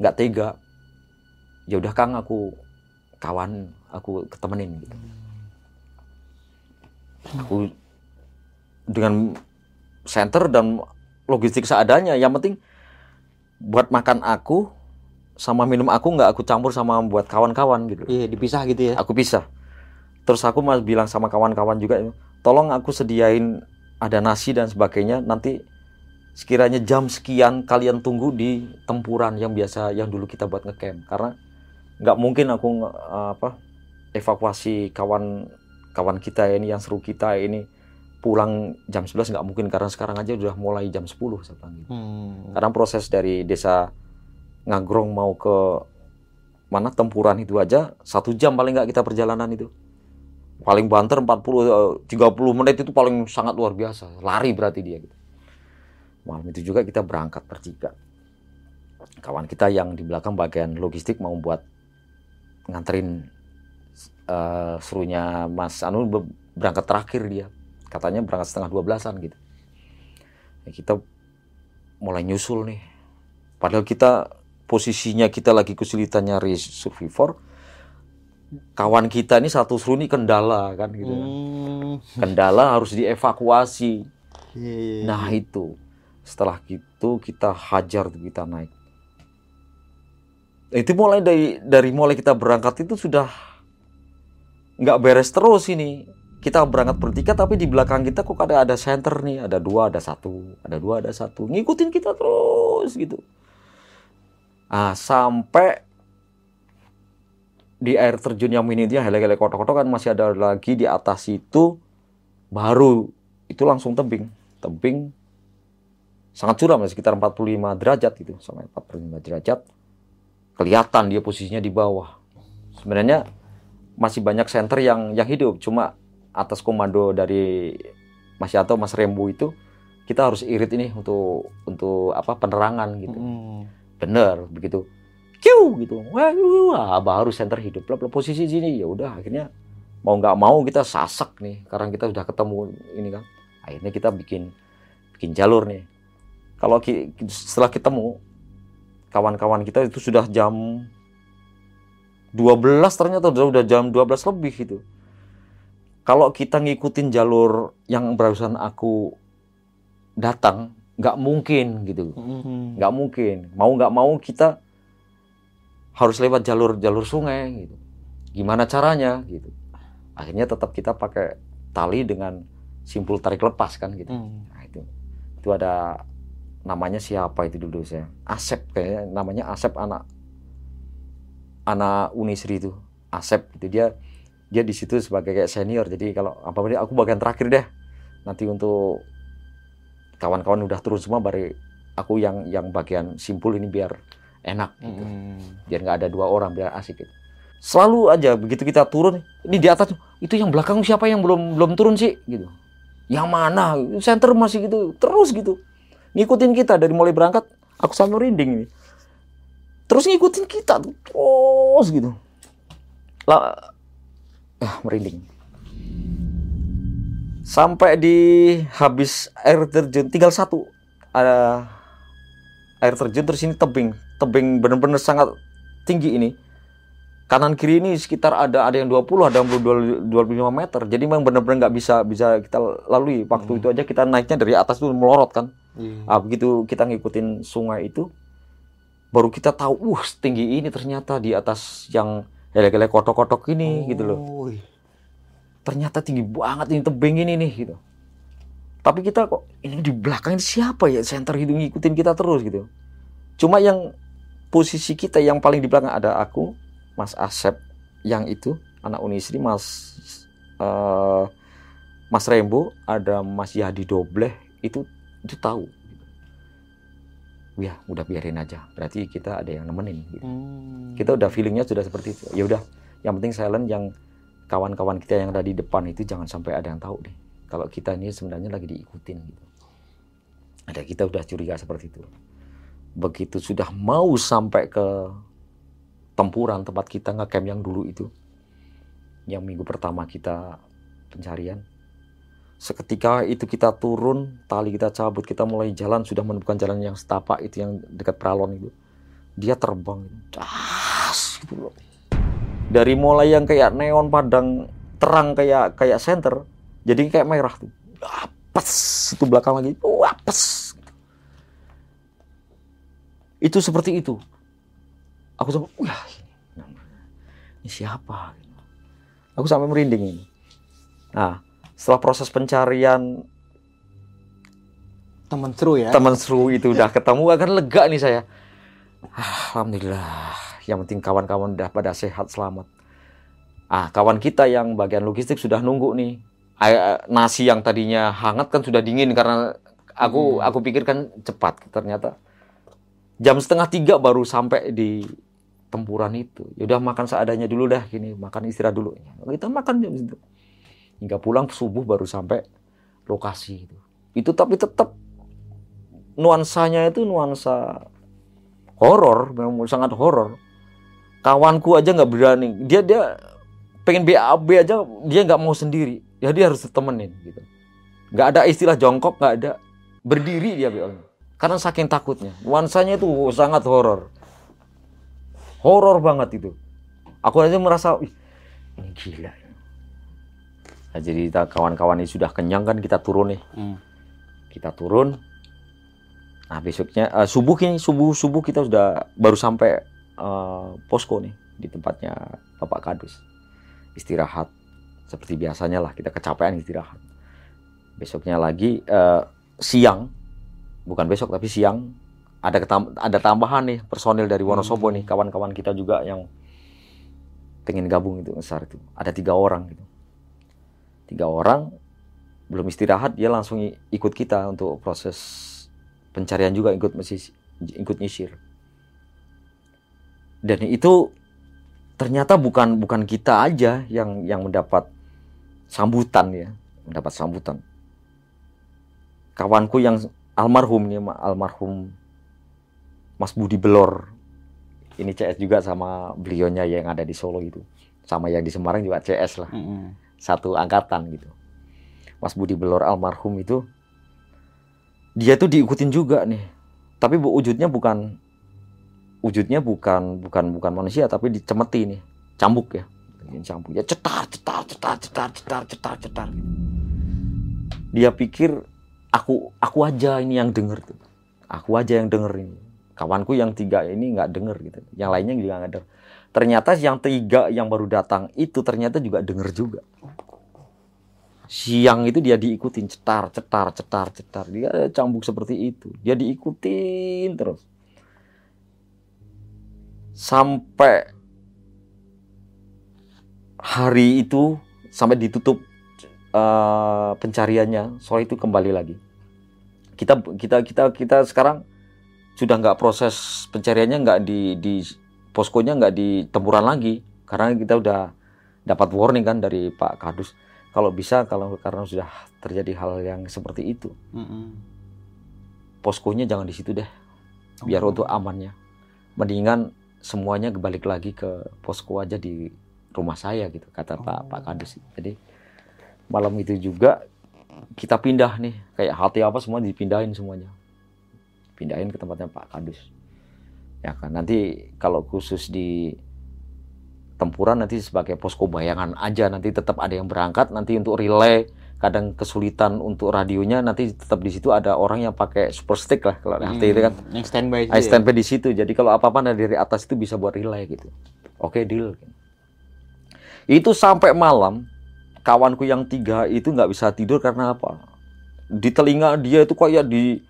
nggak tega. Ya udah Kang aku kawan aku ketemenin gitu. Aku dengan center dan logistik seadanya. Yang penting buat makan aku sama minum aku nggak aku campur sama buat kawan-kawan gitu. Iya, dipisah gitu ya. Aku pisah. Terus aku mas bilang sama kawan-kawan juga, tolong aku sediain ada nasi dan sebagainya. Nanti sekiranya jam sekian kalian tunggu di tempuran yang biasa yang dulu kita buat ngecamp. Karena nggak mungkin aku apa evakuasi kawan kawan kita ini yang seru kita ini pulang jam 11 nggak mungkin karena sekarang aja udah mulai jam 10 saya bilang gitu. Hmm. Karena proses dari desa Ngagrong mau ke mana tempuran itu aja satu jam paling nggak kita perjalanan itu. Paling banter 40 eh, 30 menit itu paling sangat luar biasa. Lari berarti dia gitu. Malam itu juga kita berangkat bertiga. Kawan kita yang di belakang bagian logistik mau buat nganterin eh, serunya Mas Anu be- berangkat terakhir dia. Katanya berangkat setengah 12-an gitu. Ya, kita mulai nyusul nih. Padahal kita posisinya kita lagi kesulitan nyari survivor. Kawan kita ini satu seru ini kendala kan gitu. Hmm. Kendala harus dievakuasi. Iya, iya, iya. Nah itu setelah itu kita hajar kita naik. Itu mulai dari dari mulai kita berangkat itu sudah nggak beres terus ini. Kita berangkat bertiga tapi di belakang kita kok ada ada center nih, ada dua, ada satu, ada dua, ada satu, ngikutin kita terus gitu. Ah sampai di air terjun yang mini dia hele-hele kotok-kotok kan masih ada lagi di atas itu baru itu langsung tebing. Tebing sangat curam ya, sekitar 45 derajat gitu sampai 45 derajat. Kelihatan dia posisinya di bawah. Sebenarnya masih banyak center yang yang hidup cuma atas komando dari Mas Yanto Mas Rembo itu kita harus irit ini untuk untuk apa penerangan gitu. Hmm. Bener begitu. Kiu gitu. Wah, wah baru center hidup. Lah posisi sini. Ya udah akhirnya mau nggak mau kita sasak nih. Karena kita sudah ketemu ini kan. Akhirnya kita bikin bikin jalur nih. Kalau ki- setelah ketemu kawan-kawan kita itu sudah jam 12 ternyata udah udah jam 12 lebih gitu kalau kita ngikutin jalur yang barusan aku datang nggak mungkin gitu. Hmm. nggak mungkin. Mau nggak mau kita harus lewat jalur jalur sungai gitu. Gimana caranya gitu. Akhirnya tetap kita pakai tali dengan simpul tarik lepas kan gitu. Hmm. nah itu. Itu ada namanya siapa itu dulu saya? Asep kayaknya. Namanya Asep anak anak Unisri itu. Asep itu dia dia di situ sebagai kayak senior. Jadi kalau apa apa aku bagian terakhir deh. Nanti untuk kawan-kawan udah turun semua baru aku yang yang bagian simpul ini biar enak gitu. Hmm. biar nggak ada dua orang biar asik gitu. selalu aja begitu kita turun ini di atas itu yang belakang siapa yang belum belum turun sih? Gitu. Yang mana? Center masih gitu. Terus gitu. Ngikutin kita dari mulai berangkat aku sampai merinding ini. Terus ngikutin kita tuh, terus gitu. Lah ah, merinding sampai di habis air terjun tinggal satu. Ada air terjun terus ini tebing. Tebing bener-bener sangat tinggi ini. Kanan kiri ini sekitar ada ada yang 20 ada yang 22 25 meter. Jadi memang bener-bener nggak bisa bisa kita lalui. Waktu Hmm. itu aja kita naiknya dari atas tuh melorot kan. Iya. ah, begitu kita ngikutin sungai itu baru kita tahu uh tinggi ini ternyata di atas yang hele-hele kotok-kotok ini gitu loh. Oh. Ternyata tinggi banget ini tebing ini nih gitu. Tapi kita kok ini di belakang ini siapa ya center itu ngikutin kita terus gitu. Cuma yang posisi kita yang paling di belakang ada aku, Mas Asep yang itu anak Unisri, Mas eh, Mas Rembo, ada Mas Yadi Dobleh itu itu tahu. Ya udah biarin aja. Berarti kita ada yang nemenin. Gitu Hmm. kita udah feelingnya sudah seperti itu ya udah yang penting silent yang kawan-kawan kita yang ada di depan itu jangan sampai ada yang tahu deh. Kalau kita ini sebenarnya lagi diikutin gitu. Ada kita udah curiga seperti itu. Begitu sudah mau sampai ke tempuran tempat kita ngecamp yang dulu itu yang minggu pertama kita pencarian seketika itu kita turun tali kita cabut kita mulai jalan sudah menemukan jalan yang setapak itu yang dekat peralon itu. Dia terbang das gitu loh dari mulai yang kayak neon padang terang kayak kayak center jadi kayak merah tuh. Pas itu belakang lagi. Wah pas itu seperti itu. Aku sampai wah ini siapa? Aku sampai merinding ini. Nah setelah proses pencarian Teman seru ya. teman seru itu udah ketemu akan lega nih saya. Alhamdulillah yang penting kawan-kawan udah pada sehat selamat. Ah kawan kita yang bagian logistik sudah nunggu nih. Ay- nasi yang tadinya hangat kan sudah dingin karena aku Hmm. aku pikirkan cepat ternyata. Jam setengah tiga baru sampai di tempuran itu. Ya udah makan seadanya dulu dah gini makan istirahat dulu. Kita makan jam itu hingga pulang subuh baru sampai lokasi itu. Itu tapi tetap nuansanya itu nuansa horor memang sangat horor kawanku aja nggak berani. Dia dia pengen BAB aja dia nggak mau sendiri. Ya dia harus ditemenin gitu. Nggak ada istilah jongkok nggak ada. Berdiri dia BAB karena saking takutnya. Nuansanya itu sangat horor. Horor banget itu. Aku aja merasa "Ih, ini gila. Nah, jadi kita kawan-kawan ini sudah kenyang kan kita turun nih. Hmm. kita turun. Nah besoknya eh, subuh ini subuh subuh kita sudah baru sampai eh, posko nih di tempatnya bapak kadus. Istirahat seperti biasanya lah kita kecapean istirahat. Besoknya lagi eh, siang bukan besok tapi siang ada ketam- ada tambahan nih personil dari Wonosobo nih kawan-kawan kita juga yang pengen gabung itu besar itu. Ada tiga orang gitu. Tiga orang belum istirahat dia langsung ikut kita untuk proses pencarian juga ikut mesis, ikut nyisir dan itu ternyata bukan bukan kita aja yang yang mendapat sambutan ya mendapat sambutan kawanku yang almarhum nih Ma- almarhum Mas Budi Belor ini CS juga sama beliaunya yang ada di Solo itu sama yang di Semarang juga CS lah Mm-mm. satu angkatan gitu. Mas Budi Belor almarhum itu dia tuh diikutin juga nih. Tapi wujudnya bukan wujudnya bukan bukan bukan manusia tapi dicemeti nih, cambuk ya. Cambuk ya cetar cetar cetar cetar cetar cetar cetar. Dia pikir aku aku aja ini yang denger tuh. Aku aja yang denger ini. Kawanku yang tiga ini nggak denger gitu. Yang lainnya juga nggak denger. Ternyata yang tiga yang baru datang itu ternyata juga denger juga siang itu dia diikutin cetar cetar cetar cetar dia cambuk seperti itu dia diikutin terus sampai hari itu sampai ditutup eh, pencariannya. Sore itu kembali lagi. Kita kita kita kita sekarang sudah nggak proses pencariannya nggak di di poskonya nggak di tempuran lagi. Karena kita udah dapat warning kan dari Pak Kadus. Kalau bisa kalau karena sudah terjadi hal yang seperti itu. Mm-mm. poskonya jangan di situ deh. Biar Oh. untuk amannya. Mendingan semuanya balik lagi ke posko aja di rumah saya gitu kata Pak Pak Kadus jadi malam itu juga kita pindah nih kayak hati apa semua dipindahin semuanya. Pindahin ke tempatnya Pak Kadus ya kan nanti kalau khusus di tempuran nanti sebagai posko bayangan aja nanti tetap ada yang berangkat nanti untuk relay kadang kesulitan untuk radionya nanti tetap di situ ada orang yang pakai super stick lah kalau Hmm. Itu kan Yang standby I sih. stand by di situ. Jadi kalau apa-apa dari atas itu bisa buat relay gitu. Oke deal. Itu sampai malam kawanku yang tiga itu nggak bisa tidur karena apa? Di telinga dia itu kayak di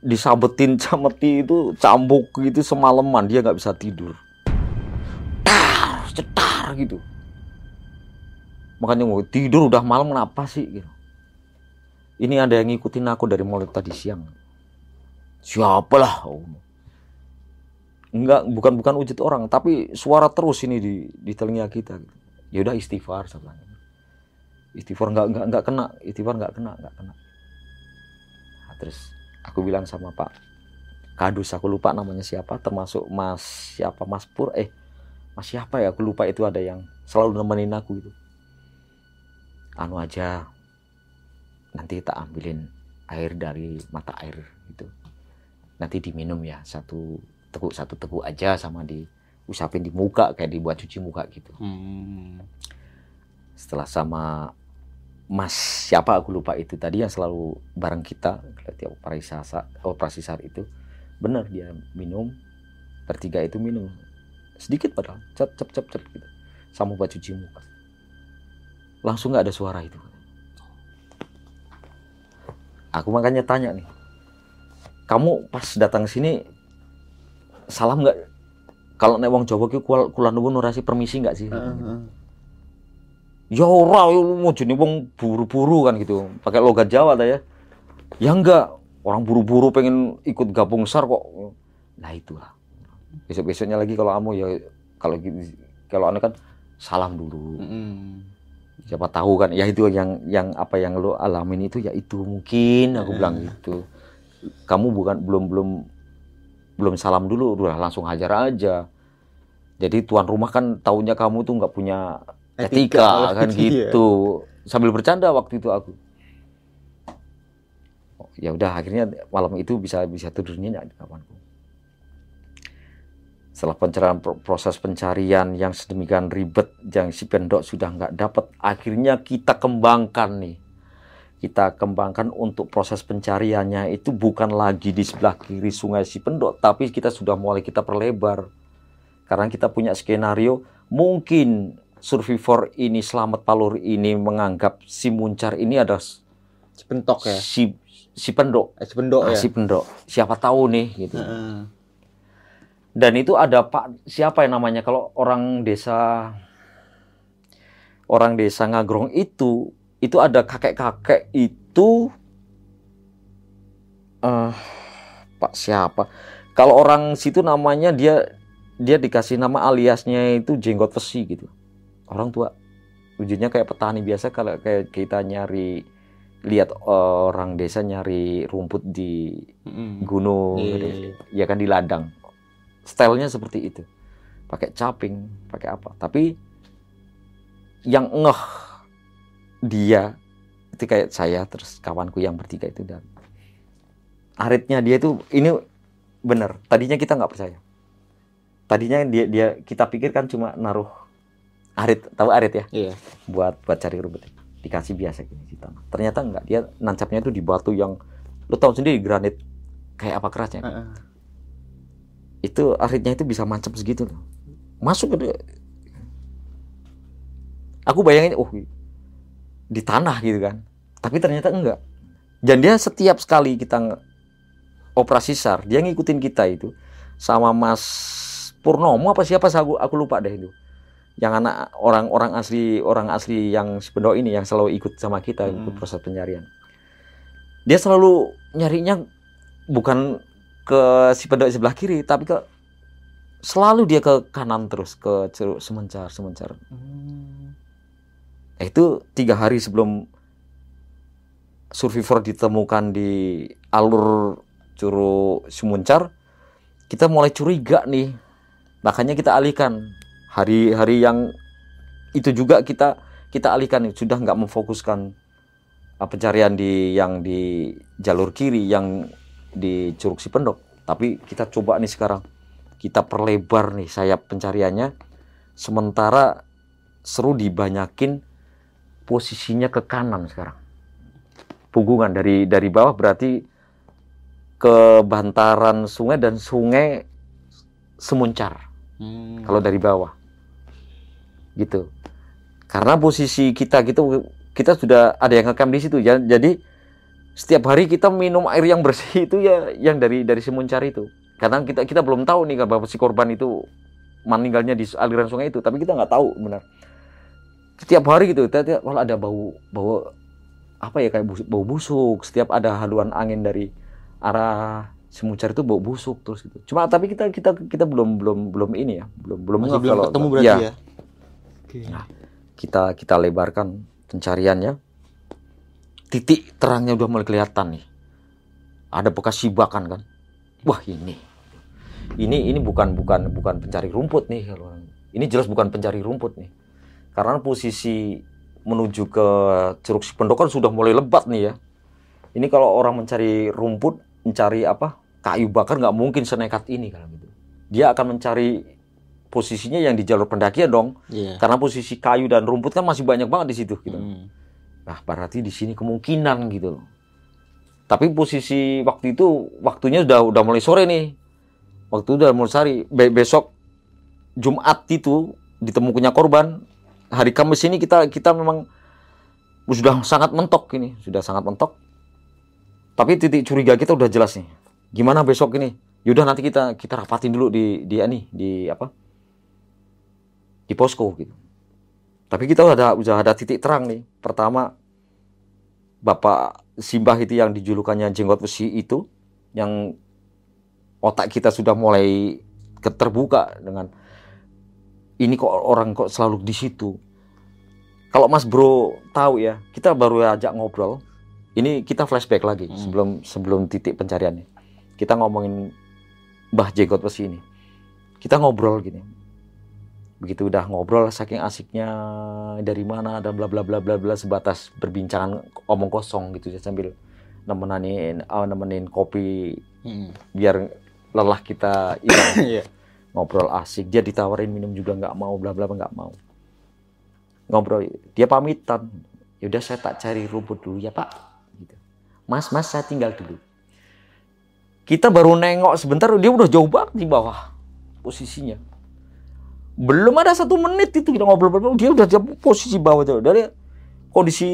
disabetin <laughs> cameti itu cambuk gitu semalaman dia nggak bisa tidur. Tar, cetar gitu. Makanya mau tidur udah malam kenapa sih gitu. Ini ada yang ngikutin aku dari mulai tadi siang. Siapalah? Enggak, bukan bukan wujud orang, tapi suara terus ini di di telinga kita. Gitu. Ya udah istighfar bilang. Istighfar enggak enggak enggak kena, istighfar enggak kena, enggak kena. Nah, terus aku bilang sama Pak Kadus, aku lupa namanya siapa, termasuk Mas siapa Mas Pur, eh Mas siapa ya? Aku lupa itu ada yang selalu nemenin aku itu. Anu aja, nanti tak ambilin air dari mata air gitu. Nanti diminum ya satu teguk satu teguk aja sama diusapin di muka kayak dibuat cuci muka gitu. Hmm. setelah sama Mas siapa aku lupa itu tadi yang selalu bareng kita tiap operasi sar, operasi sar itu. Benar dia minum bertiga itu minum. Sedikit padahal cep cep cep cep gitu. Sama buat cuci muka langsung nggak ada suara itu. Aku makanya tanya nih kamu pas datang sini salam nggak? Kalau nek wong Jawa ki kul kula nuwun permisi nggak sih? Heeh. ya ora ya mau jadi wong buru-buru kan gitu pakai logat Jawa ta ya. Ya enggak orang buru-buru pengen ikut gabung sar kok. Nah itulah besok-besoknya lagi kalau kamu ya kalau gitu- kalau anu kan salam dulu. Mm. Siapa tahu kan ya itu yang yang apa yang lo alamin itu ya itu mungkin. Aku bilang gitu. Kamu bukan belum belum belum salam dulu udah langsung hajar aja. Jadi tuan rumah kan taunya kamu tuh nggak punya etika, Etika, kan <laughs> iya. gitu. Sambil bercanda waktu itu aku. Oh, ya udah akhirnya malam itu bisa bisa tidur nyenyak di kawanku setelah pencarian pro- proses pencarian yang sedemikian ribet yang si pendok sudah nggak dapat akhirnya kita kembangkan nih kita kembangkan untuk proses pencariannya itu bukan lagi di sebelah kiri sungai Sipendok tapi kita sudah mulai kita perlebar karena kita punya skenario mungkin survivor ini Selamat Palur ini menganggap si Muncar ini ada Sepentok ya. si si Pendok Eh, sependok Ah, ya. si Pendok siapa tahu nih gitu Heeh. Dan itu ada Pak siapa yang namanya? Kalau orang desa orang desa Ngagrong itu itu ada kakek-kakek itu eh Pak siapa? Kalau orang situ namanya dia dia dikasih nama aliasnya itu jenggot besi gitu. Orang tua. Wujudnya kayak petani biasa kalau kayak kita nyari lihat orang desa nyari rumput di gunung Iya, gitu. iya, iya. ya kan di ladang stylenya seperti itu. Pakai caping pakai apa. Tapi yang ngeh dia itu kayak saya terus kawanku yang bertiga itu dan aritnya dia itu ini bener. Tadinya kita nggak percaya. Tadinya dia dia kita pikir kan cuma naruh arit. Tahu arit ya? Iya. buat buat cari rumput. Dikasih biasa gini di tanah ternyata enggak dia nancapnya itu di batu yang lu tahu sendiri granit. Kayak apa kerasnya? Heeh. Itu aritnya itu bisa mancap segitu. Loh masuk ke aku bayangin oh di tanah gitu kan. Tapi ternyata enggak. Dan dia setiap sekali kita operasi sar dia ngikutin kita itu sama Mas Purnomo apa siapa aku, aku lupa deh itu. Yang anak orang-orang asli orang asli yang sebenarnya ini yang selalu ikut sama kita Hmm. ikut proses pencarian. Dia selalu nyarinya bukan ke si pendok sebelah kiri tapi ke selalu dia ke kanan terus ke ceruk semencar semencar. Hmm. Nah, itu tiga hari sebelum survivor ditemukan di alur curug Semuncar kita mulai curiga nih. Makanya kita alihkan. Hari-hari yang itu juga kita kita alihkan. Sudah nggak memfokuskan uh, pencarian di yang di jalur kiri yang di Curug Sipendok tapi kita coba nih sekarang. Kita perlebar nih sayap pencariannya. Sementara seru dibanyakin posisinya ke kanan sekarang. Punggungan dari dari bawah berarti ke bantaran sungai dan sungai semuncar. Hmm. kalau dari bawah. Gitu. Karena posisi kita gitu kita sudah ada yang ngecamp di situ. Jadi setiap hari kita minum air yang bersih itu ya yang dari dari semuncar itu karena kita kita belum tahu nih bahwa si korban itu meninggalnya di aliran sungai itu tapi kita nggak tahu benar setiap hari gitu kita- kalau ada bau bau apa ya kayak busuk, bau busuk setiap ada haluan angin dari arah semuncar itu bau busuk terus gitu cuma tapi kita kita kita belum belum belum ini ya belum belum Masih belum kalau- ketemu berarti ya, ya. Oke. Nah. kita kita lebarkan pencariannya titik terangnya udah mulai kelihatan nih. Ada bekas sibakan kan? Wah ini. Ini ini bukan bukan bukan pencari rumput nih kalau ini jelas bukan pencari rumput nih. Karena posisi menuju ke Curug Sipendokan sudah mulai lebat nih ya. Ini kalau orang mencari rumput mencari apa kayu bakar nggak mungkin senekat ini kalau gitu. Dia akan mencari posisinya yang di jalur pendakian dong. Iya. karena posisi kayu dan rumput kan masih banyak banget di situ gitu. Hmm. Nah, berarti di sini kemungkinan gitu loh. Tapi posisi waktu itu waktunya udah udah mulai sore nih. Waktu udah mulai sore. Be- besok Jumat itu ditemukannya korban. Hari Kamis ini kita kita memang sudah sangat mentok ini, sudah sangat mentok. Tapi titik curiga kita udah jelas nih. Gimana besok ini? Yaudah nanti kita kita rapatin dulu di di ini di apa? Di posko gitu. Tapi kita udah ada udah ada titik terang nih. Pertama Bapak Simbah itu yang dijulukannya jenggot besi itu yang otak kita sudah mulai keterbuka dengan ini kok orang kok selalu di situ. Kalau Mas Bro tahu ya, kita baru ajak ngobrol. Ini kita flashback lagi Hmm. sebelum sebelum titik pencariannya. Kita ngomongin Mbah Jenggot Besi ini. Kita ngobrol gini. Begitu udah ngobrol saking asiknya dari mana dan bla bla bla bla bla sebatas berbincangan omong kosong gitu ya sambil nemenin oh, nemenin kopi Hmm. biar lelah kita hilang <coughs> Iya. ngobrol asik dia ditawarin minum juga nggak mau bla bla bla, nggak mau ngobrol dia pamitan yaudah saya tak cari rumput dulu ya pak gitu. mas mas saya tinggal dulu kita baru nengok sebentar dia udah jauh banget di bawah posisinya belum ada satu menit itu kita ngobrol-ngobrol dia udah di posisi bawah tuh. Dari kondisi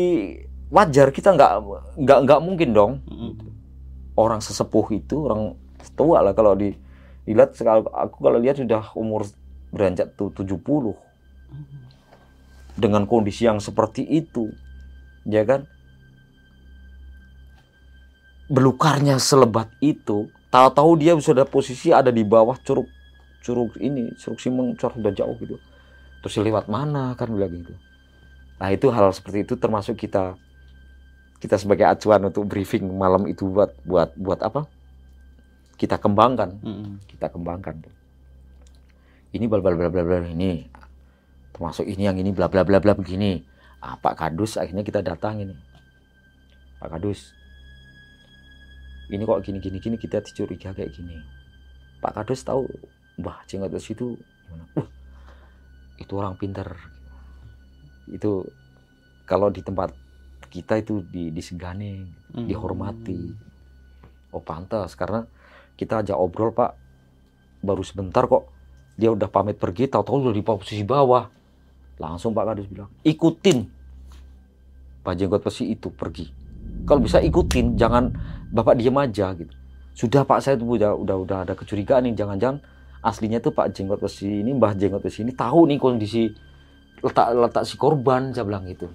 wajar kita nggak nggak nggak mungkin dong. Orang sesepuh itu orang tua lah kalau di dilihat sekal- aku kalau lihat sudah umur beranjak tuh 70 dengan kondisi yang seperti itu ya kan? Belukarnya selebat itu tahu-tahu dia sudah posisi ada di bawah curug curug ini curug Simeng curug udah jauh gitu. Terus lewat mana kan bilang gitu. Nah itu hal seperti itu termasuk kita kita sebagai acuan untuk briefing malam itu buat buat buat apa? Kita kembangkan. Hmm. kita kembangkan. Ini bla bla bla bla bla ini. Termasuk ini yang ini bla bla bla bla begini. Ah, Pak Kadus akhirnya kita datang ini. Pak Kadus. Ini kok gini gini gini kita dicuriga kayak gini. Pak Kadus tahu Mbah Jenggotus itu gimana Wah, itu orang pinter itu kalau di tempat kita itu di, disegani Hmm. dihormati. Oh pantas karena kita ajak obrol pak, baru sebentar kok dia udah pamit pergi, tahu-tahu udah di posisi bawah. Langsung Pak Kadus bilang ikutin Pak Jenggot Besi itu pergi. Kalau bisa ikutin, jangan bapak diem aja gitu. Sudah Pak saya tuh udah udah udah ada kecurigaan nih, jangan-jangan aslinya tuh Pak Jenggot Besi ini Mbah Jenggot Besi ini tahu nih kondisi letak letak si korban. Saya bilang gitu.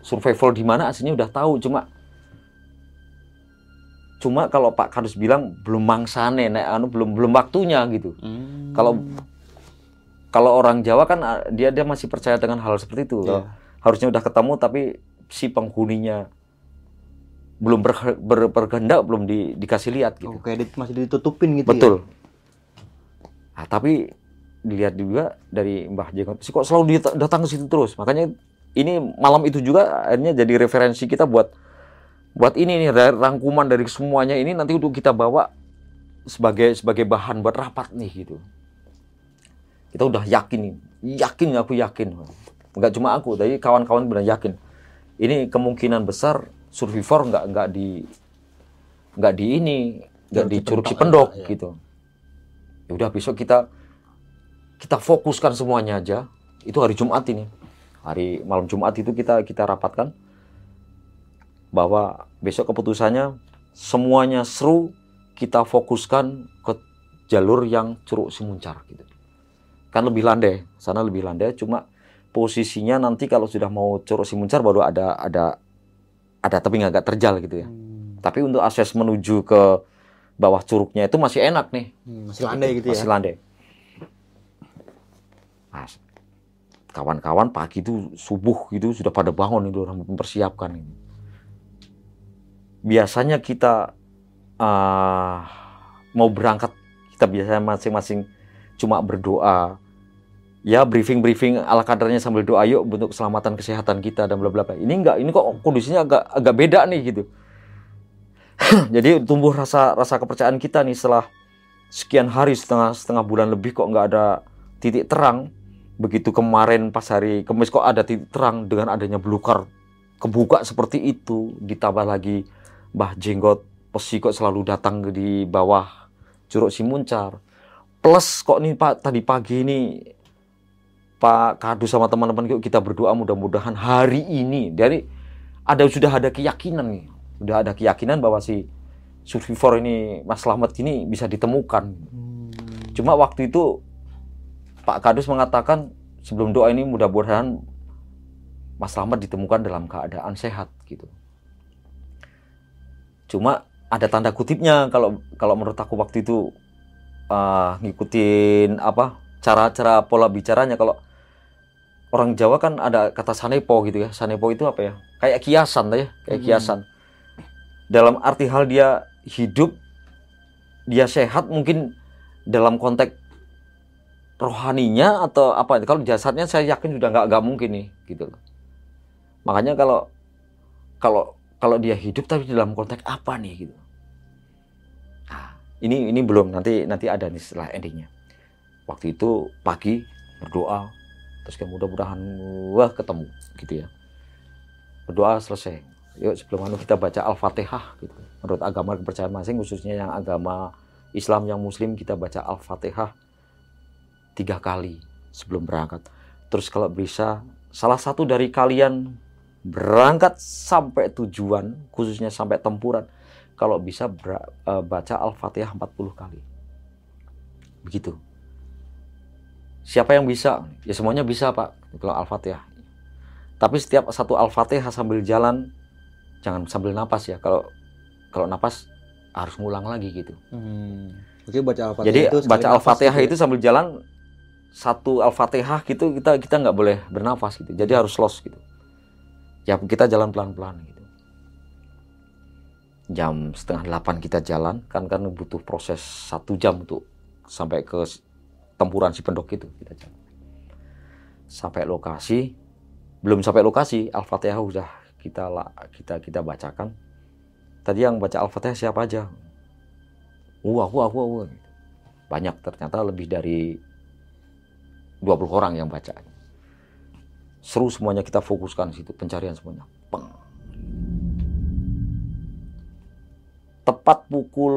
Survival di mana aslinya udah tahu, cuma cuma kalau Pak Kadus bilang belum mangsane nek anu belum belum waktunya gitu. Hmm. Kalau- kalau orang Jawa kan ah, dia dia masih percaya dengan hal seperti itu. Iya. harusnya udah ketemu tapi si penghuninya belum ber, ber- berkehendak belum di- dikasih lihat gitu. Oh, kayak dit- masih ditutupin gitu betul Nah, tapi dilihat juga dari Mbah Jenggot sih kok selalu datang ke situ terus. Makanya ini malam itu juga akhirnya jadi referensi kita buat buat ini nih ra- rangkuman dari semuanya ini nanti untuk kita bawa sebagai sebagai bahan buat rapat nih gitu. Kita udah yakin nih yakin aku yakin. Nggak cuma aku tapi kawan-kawan benar yakin. Ini kemungkinan besar survivor nggak nggak di nggak di ini nggak Curug di curug Cipendok Cipendok ya, ya. gitu ya udah besok kita kita fokuskan semuanya aja. Itu hari Jumat ini. Hari malam Jumat itu kita kita rapatkan bahwa besok keputusannya semuanya seru kita fokuskan ke jalur yang curug Simuncar gitu. Kan lebih landai sana lebih landai cuma posisinya nanti kalau sudah mau curug Simuncar baru ada ada ada tebing agak terjal gitu ya. Hmm. tapi untuk akses menuju ke bawah curugnya itu masih enak nih Hmm, masih landai gitu ya. masih landai. Nah, kawan-kawan pagi itu subuh gitu sudah pada bangun itu orang mempersiapkan ini. Biasanya kita ah, mau berangkat kita biasanya masing-masing cuma berdoa ya briefing-briefing ala kadarnya sambil doa yuk untuk keselamatan kesehatan kita dan bla bla bla. Ini enggak, ini kok kondisinya agak agak beda nih gitu. <clears throat> Jadi tumbuh rasa rasa kepercayaan kita nih setelah sekian hari setengah setengah bulan lebih kok nggak ada titik terang. Begitu kemarin pas hari Kamis kok ada titik terang dengan adanya belukar kebuka seperti itu ditambah lagi Mbah Jenggot Pesi kok selalu datang di bawah Curug Simuncar plus kok nih Pak tadi pagi ini Pak Kadu sama teman-teman kita berdoa mudah-mudahan hari ini dari ada sudah ada keyakinan nih sudah ada keyakinan bahwa si survivor ini Mas Slamet ini bisa ditemukan Hmm. cuma waktu itu Pak Kadus mengatakan sebelum doa ini mudah-mudahan Mas Slamet ditemukan dalam keadaan sehat gitu. Cuma ada tanda kutipnya kalau kalau menurut aku waktu itu ah, ngikutin apa cara-cara pola bicaranya kalau orang Jawa kan ada kata sanepo gitu ya. Sanepo itu apa ya? Kayak kiasan lah ya, kayak Hmm. kiasan. Dalam arti hal dia hidup dia sehat mungkin dalam konteks rohaninya atau apa. Kalau jasadnya saya yakin sudah nggak nggak mungkin nih gitu loh. Makanya kalau kalau kalau dia hidup tapi dalam konteks apa nih gitu. Nah, ini ini belum. Nanti nanti ada nih setelah endingnya. Waktu itu pagi berdoa terus kayak mudah-mudahan wah ketemu gitu ya. Berdoa selesai yuk sebelum anu kita baca al-fatihah gitu menurut agama kepercayaan masing khususnya yang agama Islam yang Muslim kita baca al-fatihah tiga kali sebelum berangkat. Terus kalau bisa salah satu dari kalian berangkat sampai tujuan, khususnya sampai tempuran, kalau bisa eh, baca Al-Fatihah 40 kali. Begitu. Siapa yang bisa? Ya semuanya bisa Pak, kalau Al-Fatihah. Tapi setiap satu Al-Fatihah sambil jalan, jangan sambil napas ya. Kalau kalau napas harus ngulang lagi gitu. Hmm. Oke baca al-fatihah Jadi itu baca Al-Fatihah gitu ya? itu sambil jalan satu Al-Fatihah gitu kita kita nggak boleh bernafas gitu. Jadi harus los gitu. Ya kita jalan pelan-pelan gitu. Jam setengah delapan kita jalan kan kan butuh proses satu jam untuk sampai ke tempuran si pendok itu kita jalan. Sampai lokasi belum sampai lokasi Al-Fatihah udah kita kita kita bacakan. Tadi yang baca Al-Fatihah siapa aja? Wah, aku, aku, aku. Banyak ternyata lebih dari 20 orang yang baca. Seru semuanya kita fokuskan situ, pencarian semuanya. Peng. Tepat pukul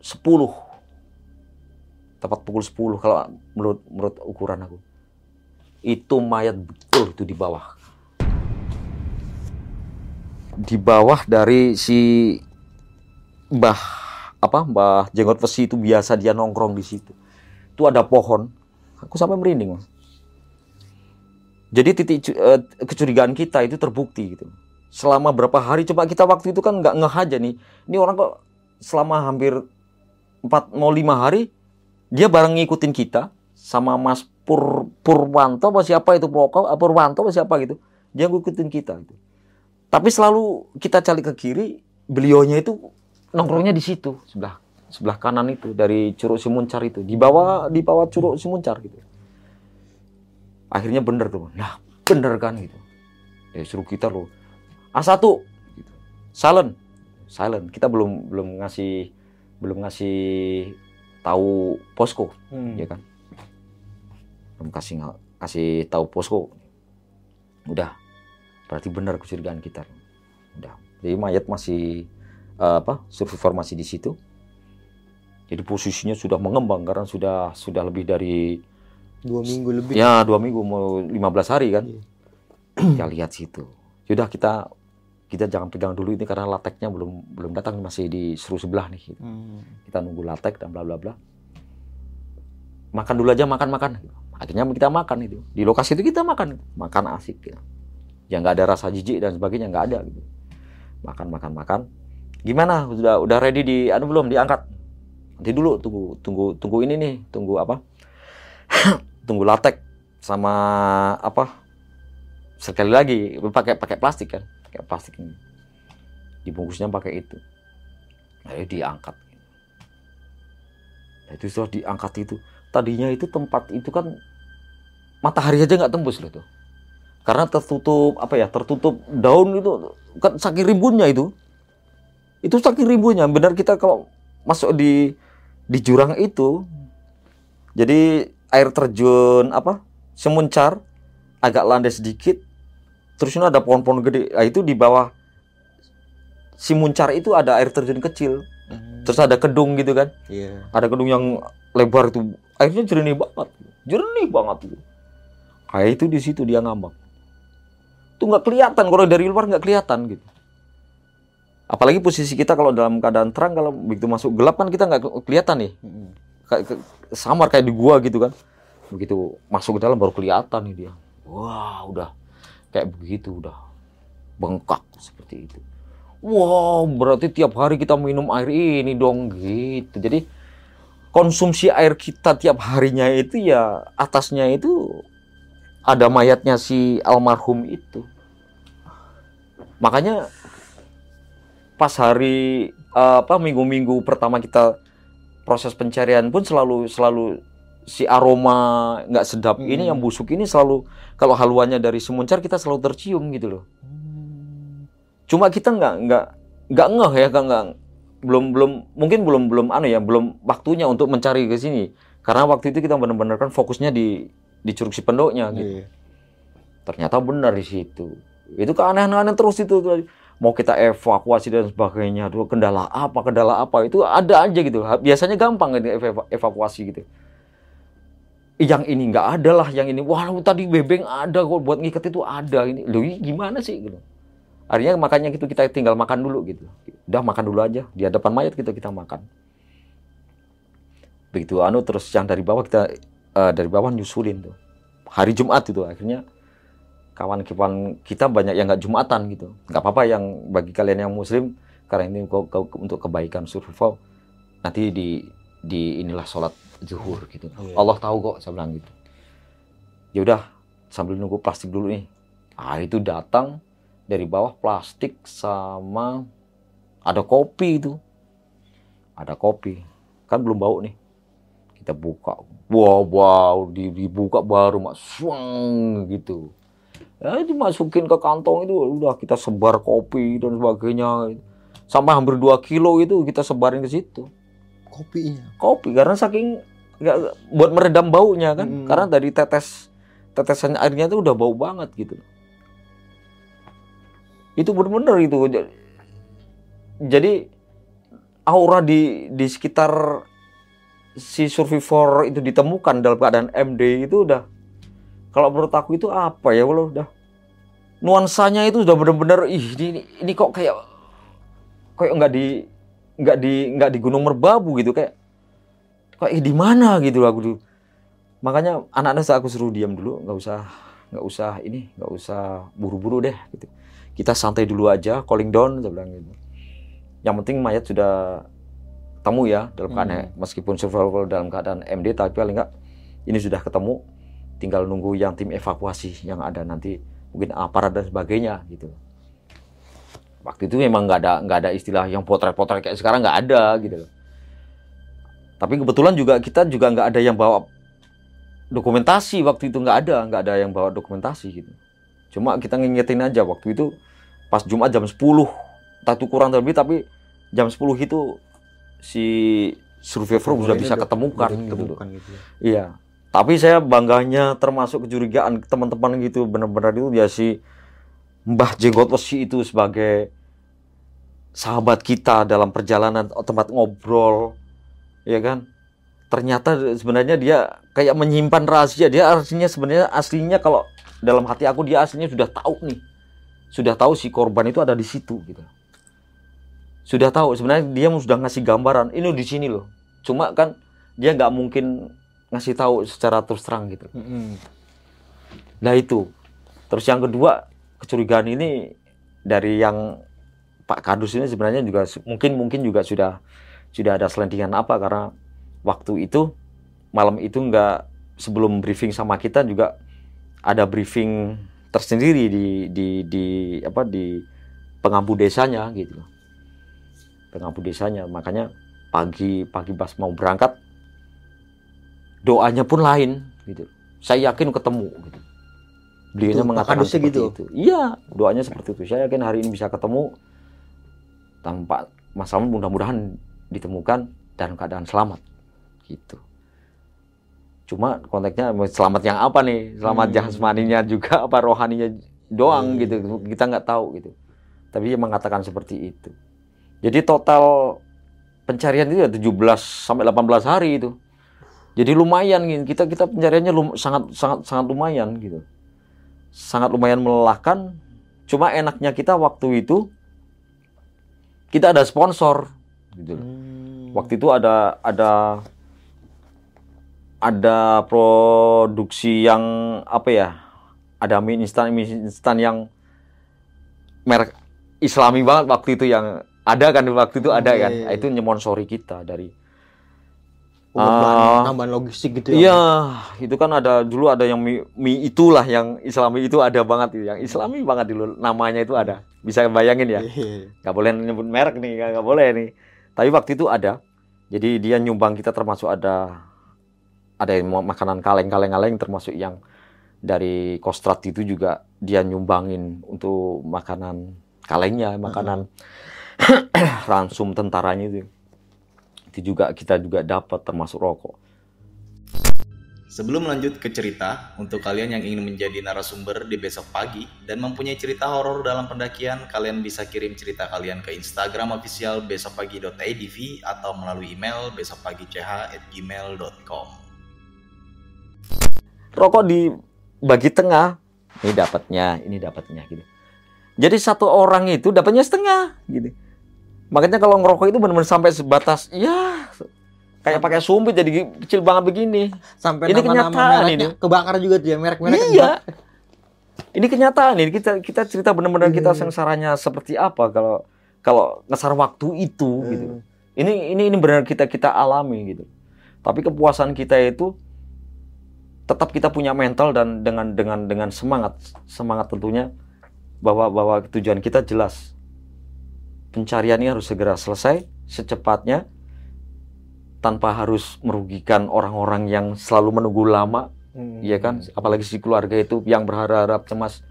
10. Tepat pukul 10 kalau menurut menurut ukuran aku. Itu mayat betul itu di bawah. Di bawah dari si Mbah apa Mbah Jenggot Besi itu biasa dia nongkrong di situ. Itu ada pohon. Aku sampai merinding. Mas. Jadi titik eh, kecurigaan kita itu terbukti gitu. Selama berapa hari coba kita waktu itu kan nggak ngeh aja nih. Ini orang kok selama hampir 4 mau 5 hari dia bareng ngikutin kita sama Mas Pur Purwanto apa siapa itu apa Purwanto apa siapa gitu. Dia ngikutin kita gitu. Tapi selalu kita cari ke kiri, beliaunya itu nongkrongnya di situ sebelah sebelah kanan itu dari Curug Simuncar itu. Di bawah di bawah Curug Simuncar gitu. Akhirnya bener tuh. Nah bener kan gitu. Ya suruh kita loh. A1 gitu. silent. Silent. Kita belum belum ngasih belum ngasih tahu posko Hmm. ya kan? Belum kasih kasih tahu posko. Udah berarti benar kecurigaan kita udah jadi mayat masih eh, apa survivor masih di situ jadi posisinya sudah mengembang karena sudah sudah lebih dari Dua minggu lebih. ya dua minggu mau 15 hari kan Iya. kita lihat situ sudah kita kita jangan pegang dulu ini karena lateknya belum belum datang masih di seru sebelah nih gitu. Hmm. kita nunggu latek dan bla bla bla makan dulu aja makan makan akhirnya kita makan itu di lokasi itu kita makan makan asik gitu. Ya nggak ada rasa jijik dan sebagainya nggak ada gitu. Makan makan makan. Gimana? Udah udah ready di anu belum? Diangkat? Nanti dulu tunggu tunggu tunggu ini nih tunggu apa? <coughs> Tunggu latek sama apa? Sekali lagi pakai pakai plastik kan? Pakai plastik ini. Dibungkusnya pakai itu. Ayo diangkat. Nah, itu sudah diangkat itu. Tadinya itu tempat itu kan matahari aja nggak tembus loh tuh karena tertutup apa ya tertutup daun itu kan saking rimbunnya itu itu saking rimbunnya benar kita kalau masuk di di jurang itu jadi air terjun apa semuncar agak landai sedikit terus ini ada pohon-pohon gede. Nah, itu di bawah si muncar itu ada air terjun kecil. Terus ada kedung gitu kan. Iya. Ada gedung yang lebar itu airnya jernih banget jernih banget itu kayak itu di situ dia ngambang itu nggak kelihatan. Kalau dari luar nggak kelihatan gitu. Apalagi posisi kita kalau dalam keadaan terang kalau begitu masuk gelap kan kita nggak ke- kelihatan nih kayak ke- samar kayak di gua gitu kan. Begitu masuk ke dalam baru kelihatan nih dia. Wah udah. Kayak begitu udah. Bengkak seperti itu. Wow berarti tiap hari kita minum air ini dong gitu. Jadi konsumsi air kita tiap harinya itu ya atasnya itu ada mayatnya si almarhum itu. Makanya pas hari eh, apa minggu-minggu pertama kita proses pencarian pun selalu selalu si aroma nggak sedap ini yang busuk ini selalu kalau haluannya dari semuncar kita selalu tercium gitu loh. Cuma kita nggak nggak nggak ngeh ya nggak nggak belum belum mungkin belum belum anu ya belum waktunya untuk mencari ke sini. Karena waktu itu kita benar-benar kan fokusnya di di curug si pendoknya gitu. Iya. ternyata benar di situ itu keanehan-anehan terus itu mau kita evakuasi dan sebagainya tuh kendala apa kendala apa itu ada aja gitu. Biasanya gampang kan eva- evakuasi gitu. Yang ini nggak ada lah yang ini. Wah tadi bebeng ada kok buat ngikat itu ada. Ini loh gimana sih gitu. Akhirnya makanya gitu kita tinggal makan dulu gitu. Udah makan dulu aja. Di hadapan mayat kita kita makan. Begitu anu terus yang dari bawah kita eh, dari bawah nyusulin tuh. Hari Jumat itu akhirnya kawan-kawan kita banyak yang nggak Jumatan gitu. Nggak apa-apa yang bagi kalian yang Muslim karena ini untuk kebaikan survival nanti di di inilah sholat zuhur gitu. Iya. Allah tahu kok saya bilang gitu. Ya udah sambil nunggu plastik dulu nih. Ah itu datang dari bawah plastik sama ada kopi itu. Ada kopi. Kan belum bau nih. Kita buka. Wow wow di- dibuka baru mak. Swang gitu ya dimasukin ke kantong itu udah kita sebar kopi dan sebagainya. Sampai hampir 2 kilo itu kita sebarin ke situ. Kopinya. kopi karena saking nggak buat meredam baunya kan. Mm. karena dari tetes tetesan airnya itu udah bau banget gitu. Itu bener-bener itu. Ja- jadi aura di di sekitar si survivor itu ditemukan dalam keadaan MD itu udah kalau menurut aku itu apa ya kalau udah nuansanya itu udah bener-bener ih ini, ini kok kayak kayak nggak di nggak di nggak di Gunung Merbabu gitu kayak kayak di mana gitu aku dulu. Makanya anak-anak saya aku suruh diam dulu nggak usah nggak usah ini nggak usah buru-buru deh gitu. Kita santai dulu aja calling down saya bilang gitu. Yang penting mayat sudah temu ya dalam keadaan meskipun survival dalam keadaan MD tapi paling nggak ini sudah ketemu tinggal nunggu yang tim evakuasi yang ada nanti mungkin aparat dan sebagainya gitu waktu itu memang nggak ada nggak ada istilah yang potret-potret kayak sekarang nggak ada gitu loh. Tapi kebetulan juga kita juga nggak ada yang bawa dokumentasi waktu itu nggak ada nggak ada yang bawa dokumentasi gitu. Cuma kita ngingetin aja waktu itu pas Jumat jam 10 entah itu kurang lebih tapi jam 10 itu si survivor sudah bisa ketemukan gitu gitu ya. Iya. Tapi saya bangganya termasuk kecurigaan teman-teman gitu benar-benar itu ya si Mbah Jenggot Wesi itu sebagai sahabat kita dalam perjalanan tempat ngobrol, ya kan? Ternyata sebenarnya dia kayak menyimpan rahasia. Dia artinya sebenarnya aslinya kalau dalam hati aku dia aslinya sudah tahu nih, sudah tahu si korban itu ada di situ gitu. Sudah tahu sebenarnya dia sudah ngasih gambaran ini di sini loh. Cuma kan dia nggak mungkin ngasih tahu secara terus terang gitu. Mm-mm. Nah itu. Terus yang kedua kecurigaan ini dari yang Pak Kadus ini sebenarnya juga mungkin mungkin juga sudah sudah ada selendingan apa karena waktu itu malam itu nggak sebelum briefing sama kita juga ada briefing tersendiri di di di apa di pengampu desanya gitu. Pengampu desanya makanya pagi pagi pas mau berangkat doanya pun lain gitu. Saya yakin ketemu gitu. Beliaunya mengatakan seperti gitu? itu. Iya, doanya seperti itu. Saya yakin hari ini bisa ketemu tanpa masalah mudah-mudahan ditemukan dalam keadaan selamat gitu. Cuma konteksnya selamat yang apa nih? Selamat Hmm. jasmaninya juga apa rohaninya doang gitu. Kita nggak tahu gitu. Tapi dia mengatakan seperti itu. Jadi total pencarian itu ya 17 sampai 18 hari itu. Jadi lumayan gitu. Kita kita pencariannya lum- sangat sangat sangat lumayan gitu. Sangat lumayan melelahkan. Cuma enaknya kita waktu itu kita ada sponsor gitu. loh. Hmm. Waktu itu ada ada ada produksi yang apa ya? Ada mie instan mie instan yang merek Islami banget waktu itu yang ada kan waktu itu ada Iya, kan. iya, iya. Itu nyemonsori kita dari Oh, bahan- Ah. tambahan logistik gitu Iya, itu kan ada dulu ada yang mie, mie itulah yang Islami itu ada banget itu. Yang Islami banget dulu namanya itu ada. Bisa bayangin ya? Iya. nggak boleh nyebut merek nih nggak nggak boleh nih tapi waktu itu ada jadi dia nyumbang kita termasuk ada ada yang mau makanan kaleng-kaleng-kaleng termasuk yang dari kostrat itu juga dia nyumbangin untuk makanan kalengnya makanan <coughs> ransum tentaranya itu itu juga kita juga dapat termasuk rokok. Sebelum lanjut ke cerita, untuk kalian yang ingin menjadi narasumber di besok pagi dan mempunyai cerita horor dalam pendakian, kalian bisa kirim cerita kalian ke Instagram official besokpagi.idv atau melalui email besokpagi.ch@gmail.com. rokok dibagi tengah. Ini dapatnya ini dapatnya gitu. Jadi satu orang itu dapatnya setengah gitu makanya kalau ngerokok itu benar-benar sampai sebatas ya kayak pakai sumpit jadi kecil banget begini Sampai Ini nama-nama kenyataan mereknya ini. kebakar juga dia merek-merek. iya ini kenyataan ini kita kita cerita benar-benar kita Iya. sengsaranya seperti apa kalau kalau ngesar waktu itu gitu Hmm. ini ini ini benar kita kita alami gitu tapi kepuasan kita itu tetap kita punya mental dan dengan dengan dengan semangat semangat tentunya bahwa bahwa tujuan kita jelas pencarian ini harus segera selesai secepatnya tanpa harus merugikan orang-orang yang selalu menunggu lama Hmm. Iya kan, apalagi si keluarga itu yang berharap cemas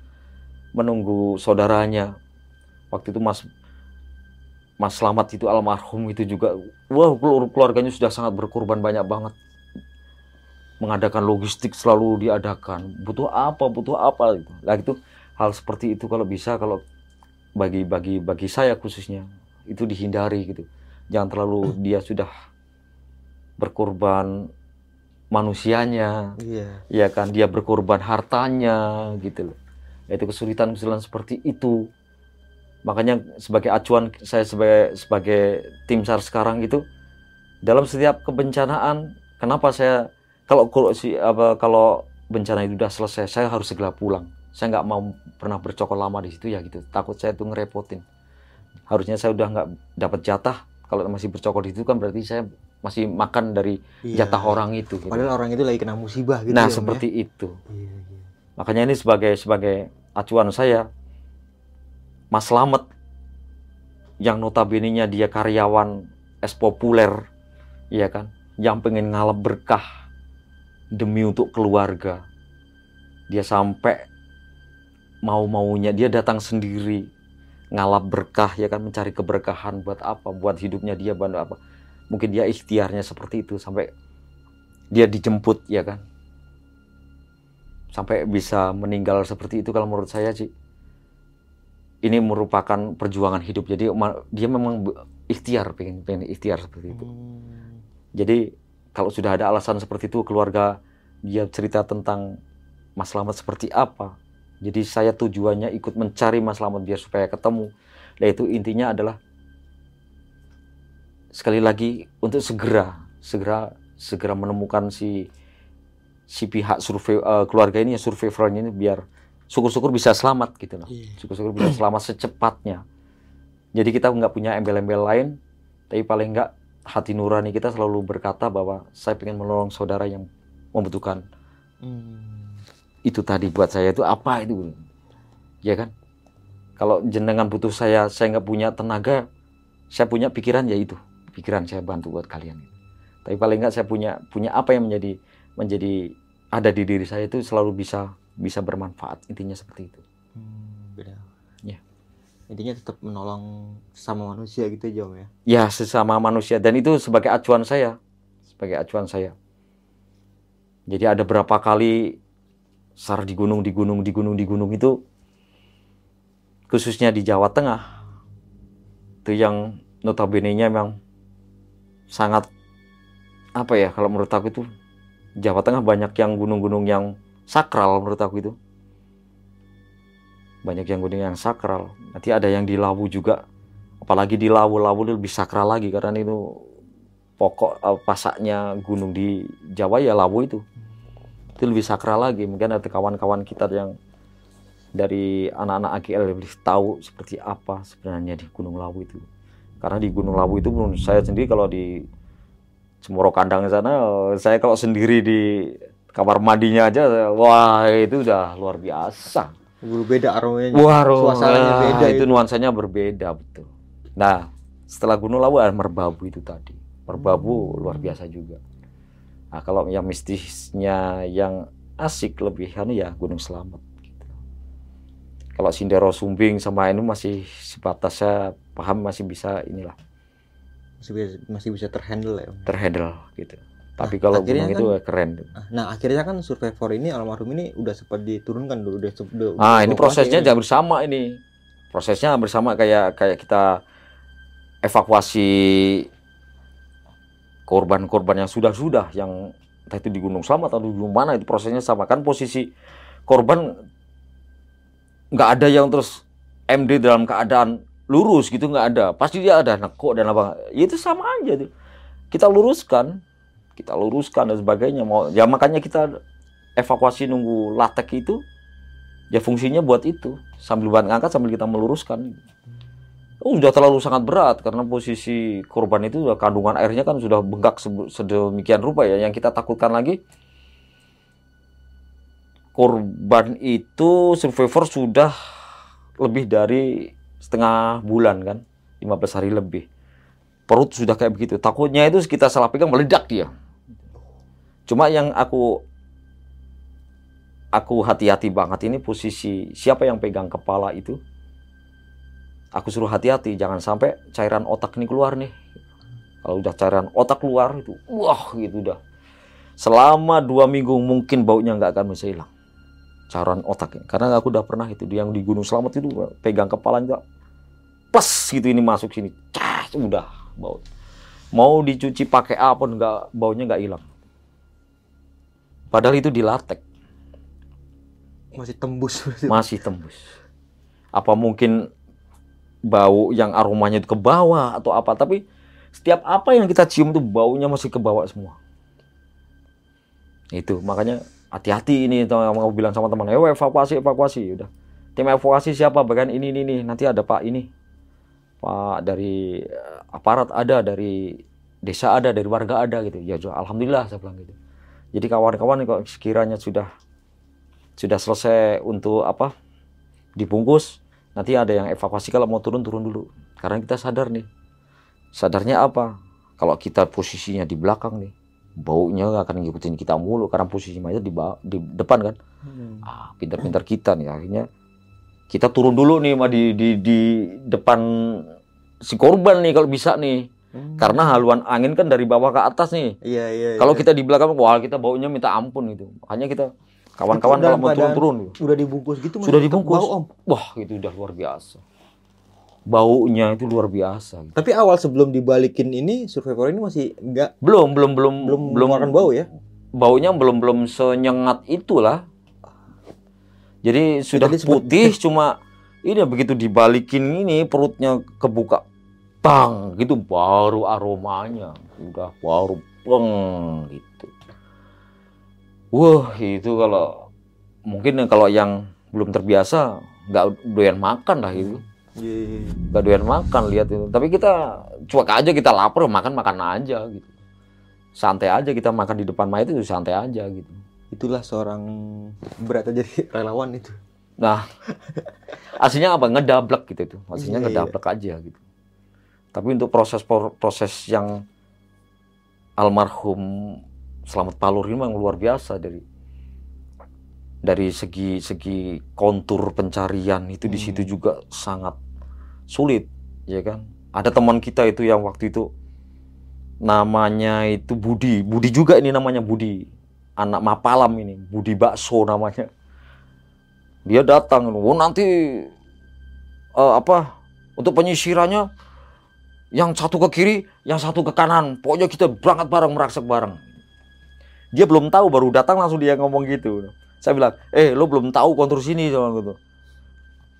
menunggu saudaranya. Waktu itu Mas Mas Slamet itu almarhum itu juga, wah keluarganya sudah sangat berkorban banyak banget. Mengadakan logistik selalu diadakan. Butuh apa, butuh apa. Lah itu hal seperti itu kalau bisa kalau bagi bagi bagi saya khususnya itu dihindari gitu. Jangan terlalu <clears throat> dia sudah berkorban manusianya, Iya. ya kan dia berkorban hartanya gitu loh itu kesulitan kesulitan seperti itu makanya sebagai acuan saya sebagai sebagai tim sar sekarang itu dalam setiap kebencanaan kenapa saya kalau kalau si apa kalau bencana itu sudah selesai saya harus segera pulang saya nggak mau pernah bercokol lama di situ ya gitu takut saya tuh ngerepotin harusnya saya udah nggak dapat jatah kalau masih bercokol di situ kan berarti saya masih makan dari Iya. jatah orang itu gitu. Padahal orang itu lagi kena musibah gitu nah ya, Om, seperti itu ya. Iya, iya. Makanya ini sebagai sebagai acuan saya, Mas Slamet yang notabene-nya dia karyawan es populer, ya kan, yang pengen ngalap berkah demi untuk keluarga. Dia sampai mau-maunya dia datang sendiri ngalap berkah ya kan mencari keberkahan buat apa buat hidupnya dia buat apa. Mungkin dia ikhtiarnya seperti itu sampai dia dijemput ya kan. Sampai bisa meninggal seperti itu kalau menurut saya sih ini merupakan perjuangan hidup. Jadi dia memang ikhtiar pengen pengen ikhtiar seperti itu. Hmm. jadi kalau sudah ada alasan seperti itu keluarga dia cerita tentang Mas Slamet seperti apa jadi saya tujuannya ikut mencari Mas Slamet biar supaya ketemu nah itu intinya adalah sekali lagi untuk segera segera segera menemukan si si pihak survei eh, keluarga ini ya survivornya ini biar syukur-syukur bisa selamat gitu loh Iya. syukur-syukur bisa selamat secepatnya jadi kita nggak punya embel-embel lain tapi paling nggak hati nurani kita selalu berkata bahwa saya ingin menolong saudara yang membutuhkan Hmm. Itu tadi buat saya itu apa itu? Ya kan? Kalau jenengan butuh saya saya nggak punya tenaga saya punya pikiran ya itu. Pikiran saya bantu buat kalian tapi paling nggak saya punya punya apa yang menjadi menjadi ada di diri saya itu selalu bisa bisa bermanfaat. Intinya seperti itu. Hmm, beda. Iya. Intinya tetap menolong sama manusia gitu aja Om ya. ya sesama manusia. Dan itu sebagai acuan saya. Sebagai acuan saya. Jadi ada berapa kali sar di gunung di gunung di gunung di gunung itu khususnya di Jawa Tengah itu yang notabene-nya memang sangat apa ya kalau menurut aku itu Jawa Tengah banyak yang gunung-gunung yang sakral menurut aku itu. Banyak yang gunung yang sakral. Nanti ada yang di Lawu juga. Apalagi di Lawu Lawu lebih sakral lagi karena itu pokok eh, pasaknya gunung di Jawa ya Lawu itu itu lebih sakral lagi mungkin ada kawan-kawan kita yang dari anak-anak AGL yang lebih tahu seperti apa sebenarnya di Gunung Lawu itu karena di Gunung Lawu itu menurut saya sendiri kalau di Cemoro Kandang sana saya kalau sendiri di kamar mandinya aja wah itu udah luar biasa Berbeda aromanya. Wah, Suasananya ah, beda itu itu. nuansanya berbeda betul. Nah, setelah Gunung Lawu ada Merbabu itu tadi. Merbabu luar biasa juga. Nah, kalau yang mistisnya yang asik lebih anu ya Gunung Selamat. gitu. Kalau Sindero Sumbing sama ini masih sebatas saya paham masih bisa inilah Masih bisa, masih bisa terhandle ya. Terhandle gitu. Tapi Nah, kalau gunung itu keren. Nah akhirnya kan survivor ini almarhum ini udah sempat diturunkan dulu udah, udah Ah, udah ini prosesnya jangan bersama ini. Prosesnya bersama kayak kayak kita evakuasi korban-korban yang sudah-sudah yang entah itu di Gunung Selamat atau di gunung mana itu prosesnya sama. Kan posisi korban nggak ada yang terus MD dalam keadaan lurus gitu nggak ada. Pasti dia ada nekuk dan apa? Ya itu sama aja tuh. Kita luruskan kita luruskan dan sebagainya. Mau ya makanya kita evakuasi nunggu latek itu ya fungsinya buat itu. Sambil buat ngangkat sambil kita meluruskan sudah terlalu sangat berat karena posisi korban itu kandungan airnya kan sudah bengkak sedemikian rupa ya. Yang kita takutkan lagi korban itu survivor sudah lebih dari setengah bulan kan 15 hari lebih. Perut sudah kayak begitu. Takutnya itu kita salah pegang meledak dia. Cuma yang aku aku hati-hati banget ini posisi siapa yang pegang kepala itu aku suruh hati-hati jangan sampai cairan otak ini keluar nih. Kalau udah cairan otak keluar itu wah gitu udah selama dua minggu mungkin baunya nggak akan bisa hilang. Cairan otaknya karena aku udah pernah itu yang di Gunung Selamat itu pegang kepalanya plus gitu ini masuk sini. Cas udah bau. Mau dicuci pakai apa pun nggak baunya nggak hilang. Padahal itu di latek. Masih tembus. Masih tembus. Apa mungkin bau yang aromanya itu ke bawah atau apa? Tapi setiap apa yang kita cium tuh baunya masih ke bawah semua. Itu makanya hati-hati ini mau bilang sama teman, "Ayo evakuasi, evakuasi." Udah. Tim evakuasi siapa? Bagian ini ini nih. Nanti ada Pak ini. Pak dari eh, aparat ada, dari desa ada, dari warga ada gitu. Ya, alhamdulillah saya bilang gitu. Jadi kawan-kawan kalau sekiranya sudah sudah selesai untuk apa dibungkus nanti ada yang evakuasi kalau mau turun turun dulu. Karena kita sadar nih. Sadarnya apa? Kalau kita posisinya di belakang nih baunya akan ngikutin kita mulu karena posisinya di, ba- di depan kan? Hmm. ah pintar-pintar kita nih akhirnya kita turun dulu nih mah di di di depan si korban nih kalau bisa nih. Hmm. karena haluan angin kan dari bawah ke atas nih. Iya iya kalau iya. kita di belakang wah kita baunya minta ampun gitu. Makanya kita kawan-kawan kalau dalam mau turun-turun udah dibungkus gitu Sudah dibungkus. bau, om Wah, itu udah luar biasa. Baunya itu luar biasa. gitu. tapi awal sebelum dibalikin ini survivor ini masih enggak Belum, belum, belum, belum mengeluarkan bau ya Baunya belum, belum senyengat itulah. Jadi sudah tadi sempat- putih, cuma ini begitu dibalikin ini perutnya kebuka, bang, gitu baru aromanya, udah baru beng gitu. Wah, itu kalau mungkin kalau yang belum terbiasa nggak doyan makan lah itu. iya iya, iya. gak doyan makan lihat itu. Tapi kita cuek aja kita lapar makan makan aja gitu. Santai aja kita makan di depan mayat itu santai aja gitu. Itulah seorang berat aja jadi <laughs> relawan itu. Nah <laughs> aslinya apa? Ngedablek gitu itu. Aslinya Iya, iya. ngedablek aja gitu. Tapi untuk proses proses yang almarhum Selamat Palur ini memang luar biasa dari dari segi segi kontur pencarian itu di Hmm. situ juga sangat sulit ya kan ada teman kita itu yang waktu itu namanya itu Budi Budi juga ini namanya Budi anak Mapalam ini Budi Bakso namanya dia datang oh nanti eh, apa untuk penyisirannya yang satu ke kiri, yang satu ke kanan. Pokoknya kita berangkat bareng, merangsek bareng. Dia belum tahu, baru datang langsung dia ngomong gitu. Saya bilang, eh lo belum tahu kontur sini sama gitu.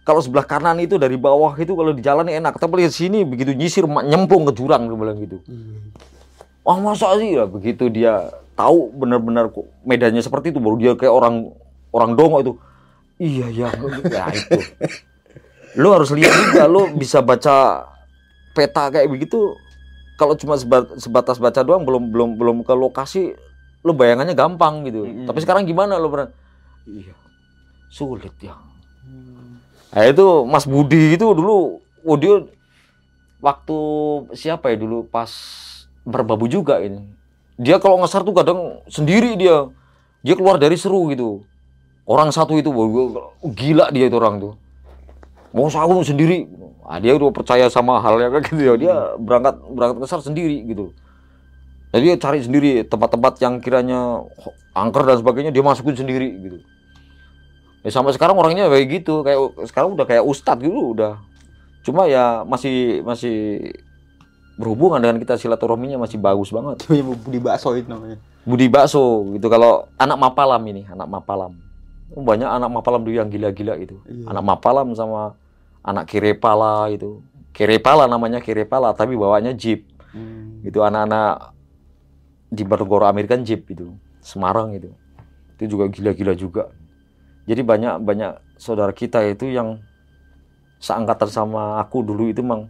Kalau sebelah kanan itu dari bawah itu kalau di jalan enak, tapi lihat sini begitu nyisir nyemplung ke jurang dia bilang gitu. Wah masa sih ya begitu dia tahu benar-benar kok medannya seperti itu baru dia kayak orang orang dongo itu. Iya ya, ya itu. Lo harus lihat juga, lo bisa baca peta kayak begitu. Kalau cuma seba- sebatas baca doang belum belum belum ke lokasi, lo bayangannya gampang gitu. Mm-mm. Tapi sekarang gimana lo beran? Iya, sulit ya. Nah itu Mas Budi itu dulu, oh dia waktu siapa ya dulu pas berbabu juga ini. Dia kalau ngesar tuh kadang sendiri dia, dia keluar dari seru gitu. Orang satu itu, gila dia itu orang tuh. Mau aku sendiri, ah, dia udah percaya sama hal yang kayak gitu ya. Dia berangkat berangkat ngesar sendiri gitu. Jadi dia cari sendiri tempat-tempat yang kiranya angker dan sebagainya dia masukin sendiri gitu. Ya sampai sekarang orangnya kayak gitu, kayak sekarang udah kayak ustadz gitu udah. Cuma ya masih masih berhubungan dengan kita silaturahminya masih bagus banget. <laughs> Namanya Budi Bakso itu namanya. Budi bakso gitu kalau anak Mapalam ini, anak Mapalam. Oh, Banyak anak Mapalam dulu yang gila-gila itu. Iya. Anak Mapalam sama anak Kirepala itu. Kirepala namanya Kirepala tapi bawanya jeep. Hmm. Gitu anak-anak di Batonggoro Amerika jeep itu. Semarang itu. Itu juga gila-gila juga. Jadi banyak banyak saudara kita itu yang seangkatan sama aku dulu itu mang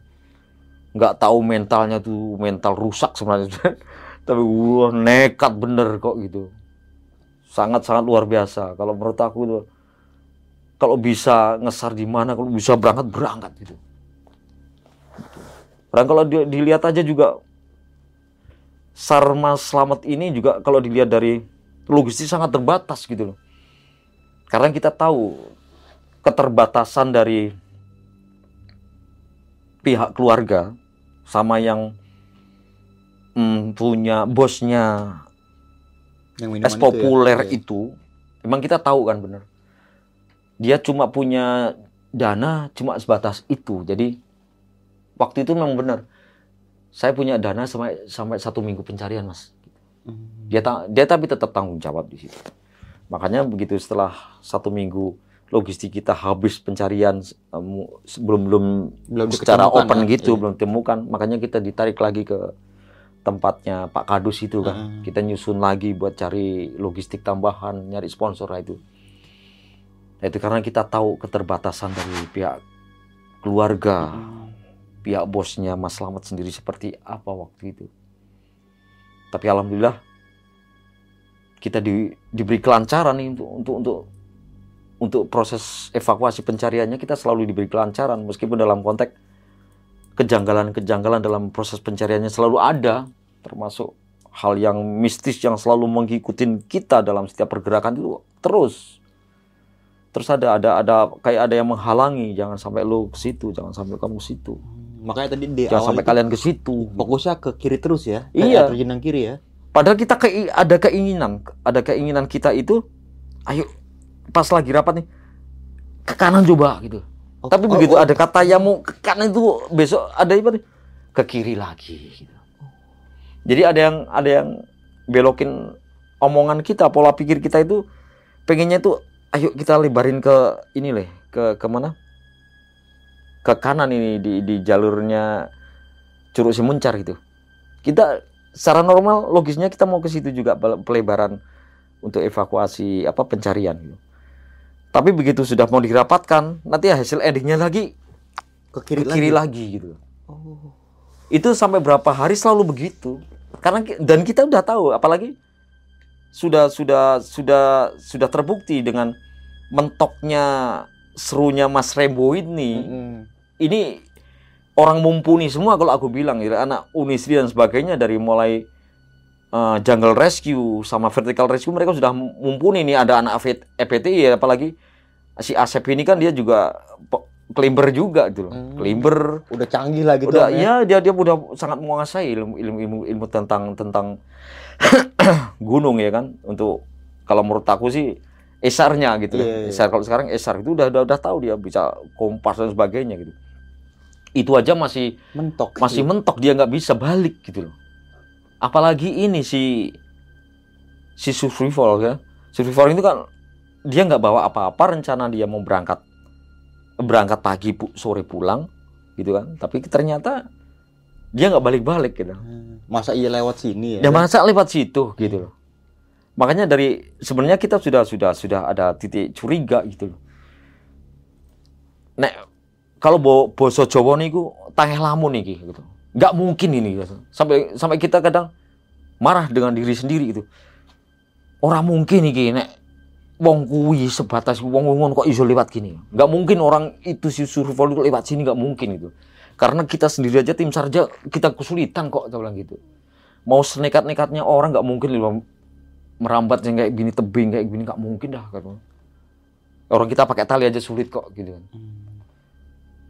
nggak tahu mentalnya tuh mental rusak sebenarnya <laughs> tapi wah nekat bener kok gitu sangat sangat luar biasa kalau menurut aku tuh kalau bisa ngesar di mana kalau bisa berangkat berangkat gitu dan kalau di- dilihat aja juga Sarma Slamet ini juga kalau dilihat dari logistik sangat terbatas gitu loh karena kita tahu keterbatasan dari pihak keluarga sama yang mm, punya bosnya Yang es itu ya. populer Iya. itu, memang kita tahu kan bener. Dia cuma punya dana cuma sebatas itu. Jadi waktu itu memang benar. Saya punya dana sampai sampai satu minggu pencarian mas. Hmm. Dia ta- dia tapi tetap tanggung jawab di situ. Makanya begitu setelah satu minggu logistik kita habis pencarian em, sebelum belum Belum secara open ya. gitu Iya. belum ditemukan makanya kita ditarik lagi ke tempatnya Pak Kadus itu kan Heeh. kita nyusun lagi buat cari logistik tambahan nyari sponsor lah itu Nah, itu karena kita tahu keterbatasan dari pihak keluarga Hmm. Pihak bosnya Mas Slamet sendiri seperti apa waktu itu? Tapi alhamdulillah kita di- diberi kelancaran nih untuk untuk untuk untuk proses evakuasi pencariannya. Kita selalu diberi kelancaran meskipun dalam konteks kejanggalan-kejanggalan dalam proses pencariannya selalu ada termasuk hal yang mistis yang selalu mengikuti kita dalam setiap pergerakan itu terus. Terus ada ada ada kayak ada yang menghalangi jangan sampai lu ke situ jangan sampai kamu ke situ Makanya tadi di jangan awal sampai kalian ke situ fokusnya ke kiri terus ya. Iya. Terjun kiri ya. Padahal kita kei- ada keinginan, ada keinginan kita itu, ayo pas lagi rapat nih ke kanan coba gitu. Oh, Tapi oh, begitu oh. ada kata yang mau ke kanan itu besok ada apa nih? Ke kiri lagi. Gitu. Jadi ada yang ada yang belokin omongan kita, pola pikir kita itu pengennya itu, ayo kita lebarin ke ini leh, ke ke mana? Ke kanan ini di di jalurnya Curug Simuncar gitu. Kita secara normal logisnya kita mau ke situ juga pel- pelebaran untuk evakuasi apa pencarian gitu. Tapi begitu sudah mau dirapatkan, nanti hasil endingnya lagi ke ke kiri, kiri lagi. lagi gitu. Oh. Itu sampai berapa hari selalu begitu. Karena dan kita udah tahu, apalagi sudah sudah sudah sudah terbukti dengan mentoknya serunya Mas Rembo ini. Mm-mm. Ini orang mumpuni semua kalau aku bilang ya anak Unisri dan sebagainya dari mulai eh, jungle rescue sama vertical rescue mereka sudah mumpuni nih ada anak E EPTI ya apalagi si Asep ini kan dia juga climber juga gitu loh. Hmm. Climber Udah canggih lah gitu. udah Om, ya dia dia udah sangat menguasai ilmu ilmu ilmu, ilmu tentang tentang <coughs> gunung ya kan untuk kalau menurut aku sih esarnya gitu kan. iya. Esar kalau sekarang esar itu udah udah, udah tahu dia bisa kompas dan sebagainya gitu. Itu aja masih mentok masih mentok dia nggak bisa balik gitu loh. Apalagi ini si si survival ya. Survival itu kan dia nggak bawa apa-apa rencana dia mau berangkat berangkat pagi pu- sore pulang gitu kan. Tapi ternyata dia nggak balik-balik gitu. Hmm. masa iya lewat sini ya Ya masa lewat situ gitu loh. Makanya dari sebenarnya kita sudah sudah sudah ada titik curiga gitu loh. Nek kalau bo, boso Jawa niku tangeh lamun iki gitu. Nggak mungkin ini gitu. Sampai sampai kita kadang marah dengan diri sendiri gitu. Orang mungkin iki nek wong kuwi sebatas wong wong kok iso lewat gini. Nggak mungkin orang itu si survival itu lewat sini nggak mungkin itu. Karena kita sendiri aja tim sarja kita kesulitan kok saya bilang gitu mau senekat-nekatnya orang nggak mungkin merambat yang kayak gini tebing kayak gini nggak mungkin dah kan orang. Kita pakai tali aja sulit kok gitu kan. Hmm.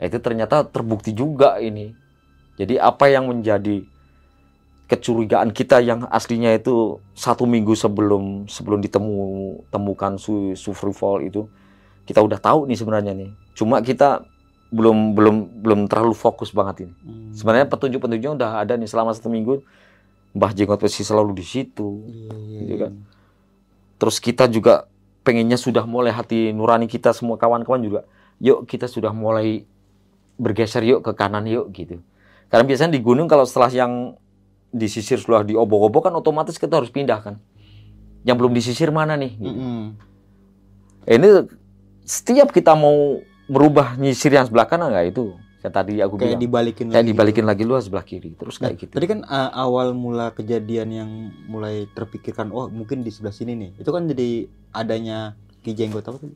Nah, itu ternyata terbukti juga ini. Jadi apa yang menjadi kecurigaan kita yang aslinya itu satu minggu sebelum sebelum ditemu temukan su survival itu kita udah tahu nih sebenarnya nih. Cuma kita belum belum belum terlalu fokus banget ini. Hmm. sebenarnya petunjuk-petunjuknya udah ada nih selama satu minggu Mbah Jenggot Besi selalu di situ Iya, iya, Gitu iya. kan. terus kita juga pengennya sudah mulai hati nurani kita semua kawan-kawan juga yuk kita sudah mulai bergeser yuk ke kanan yuk gitu karena biasanya di gunung kalau setelah yang disisir sudah diobok-obok kan otomatis kita harus pindah kan yang belum disisir mana nih gitu. Mm-mm. ini setiap kita mau merubah nyisir yang sebelah kanan nggak itu yang tadi aku kayak bilang dibalikin kayak lagi dibalikin lagi luas sebelah kiri terus Nah, kayak gitu Tadi kan uh, awal mula kejadian yang mulai terpikirkan, oh mungkin di sebelah sini nih. Itu kan jadi adanya Ki Jenggot apa tadi?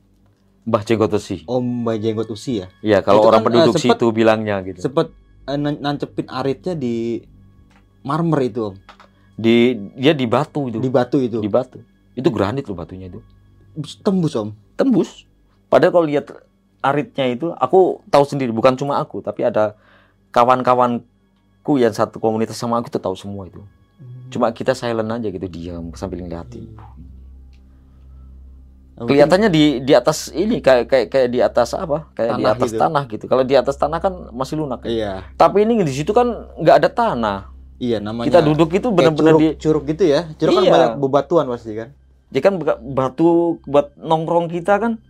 Mbah Jenggot Besi Om Mbak Jenggot Usi ya. Iya, kalau Itu orang kan, penduduk eh, sempet- situ bilangnya gitu. Sempet uh, nan- nancepin aritnya di marmer itu Om. Di dia di batu itu. Di batu itu. Di batu. Itu granit loh batunya itu. Tembus Om. Tembus. Padahal kalau lihat aritnya itu, aku tahu sendiri, bukan cuma aku, tapi ada kawan-kawanku yang satu komunitas sama aku tuh tahu semua itu. Cuma kita silent aja gitu, diam sambil ngeliatin. Nah, mungkin- Kelihatannya di di atas ini kayak kayak kayak di atas apa? Kayak di Tanah atas gitu. tanah gitu. Kalau di atas tanah kan masih lunak. ya. Iya. Tapi ini di situ kan nggak ada tanah. Iya namanya. Kita duduk itu benar-benar curug, di curug gitu ya. Curug kan Iya. banyak bebatuan pasti kan. Ya kan batu buat nongkrong kita kan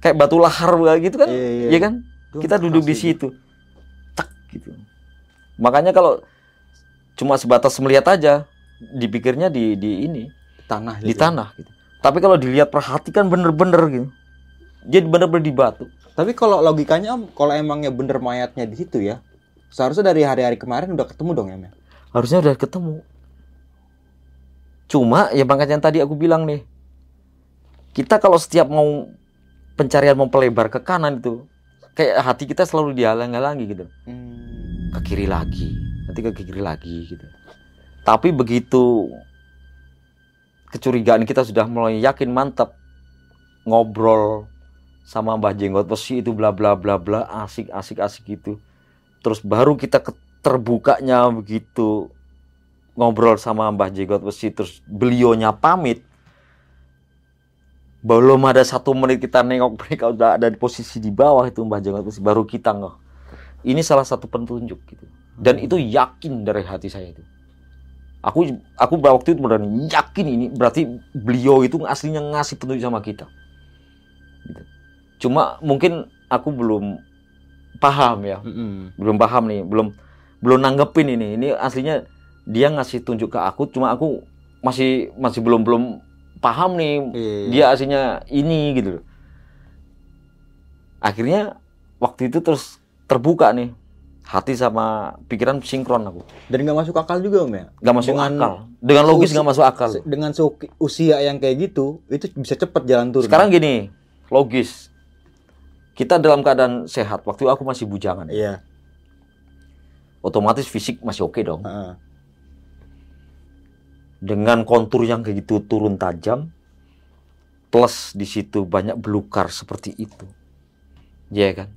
kayak batu lahar gitu kan, Iya, iya. ya kan? Itu Kita duduk di situ, tak gitu. Makanya kalau cuma sebatas melihat aja, dipikirnya di di ini Tanah di gitu. tanah gitu. Tapi kalau dilihat perhatikan bener-bener gitu, jadi bener-bener di batu. Tapi kalau logikanya Om, kalau emangnya bener mayatnya di situ ya, seharusnya dari hari-hari kemarin udah ketemu dong ya, Mel? Harusnya udah ketemu. Cuma ya makanya yang tadi aku bilang nih, kita kalau setiap mau pencarian mau pelebar ke kanan itu, kayak hati kita selalu dihalang-halangi gitu. Hmm. ke kiri lagi, nanti ke kiri lagi gitu. Tapi begitu kecurigaan kita sudah mulai yakin mantap ngobrol sama Mbah Jenggot Besi itu bla bla bla bla asik asik asik gitu. Terus baru kita terbukanya begitu ngobrol sama Mbah Jenggot Besi terus beliaunya pamit. Belum ada satu menit kita nengok mereka udah ada di posisi di bawah itu Mbah Jenggot Besi baru kita ngeh. Ini salah satu petunjuk gitu. Dan itu yakin dari hati saya itu. Aku aku waktu itu benar yakin ini berarti beliau itu aslinya ngasih petunjuk sama kita. Gitu. cuma mungkin aku belum paham ya. Mm-mm. belum paham nih belum belum nanggepin ini. Ini aslinya dia ngasih tunjuk ke aku cuma aku masih masih belum belum paham nih Iya, dia aslinya ini gitu loh. Akhirnya waktu itu terus terbuka nih hati sama pikiran sinkron aku. Dan nggak masuk akal juga om ya. Nggak masuk Dengan akal. Dengan logis nggak masuk akal. Dengan usia yang kayak gitu, itu bisa cepet jalan turun. Sekarang gini, logis. Kita dalam keadaan sehat. Waktu aku masih bujangan. Iya. Otomatis fisik masih oke dong. heeh. Dengan kontur yang kayak gitu turun tajam, plus di situ banyak belukar seperti itu. Iya kan?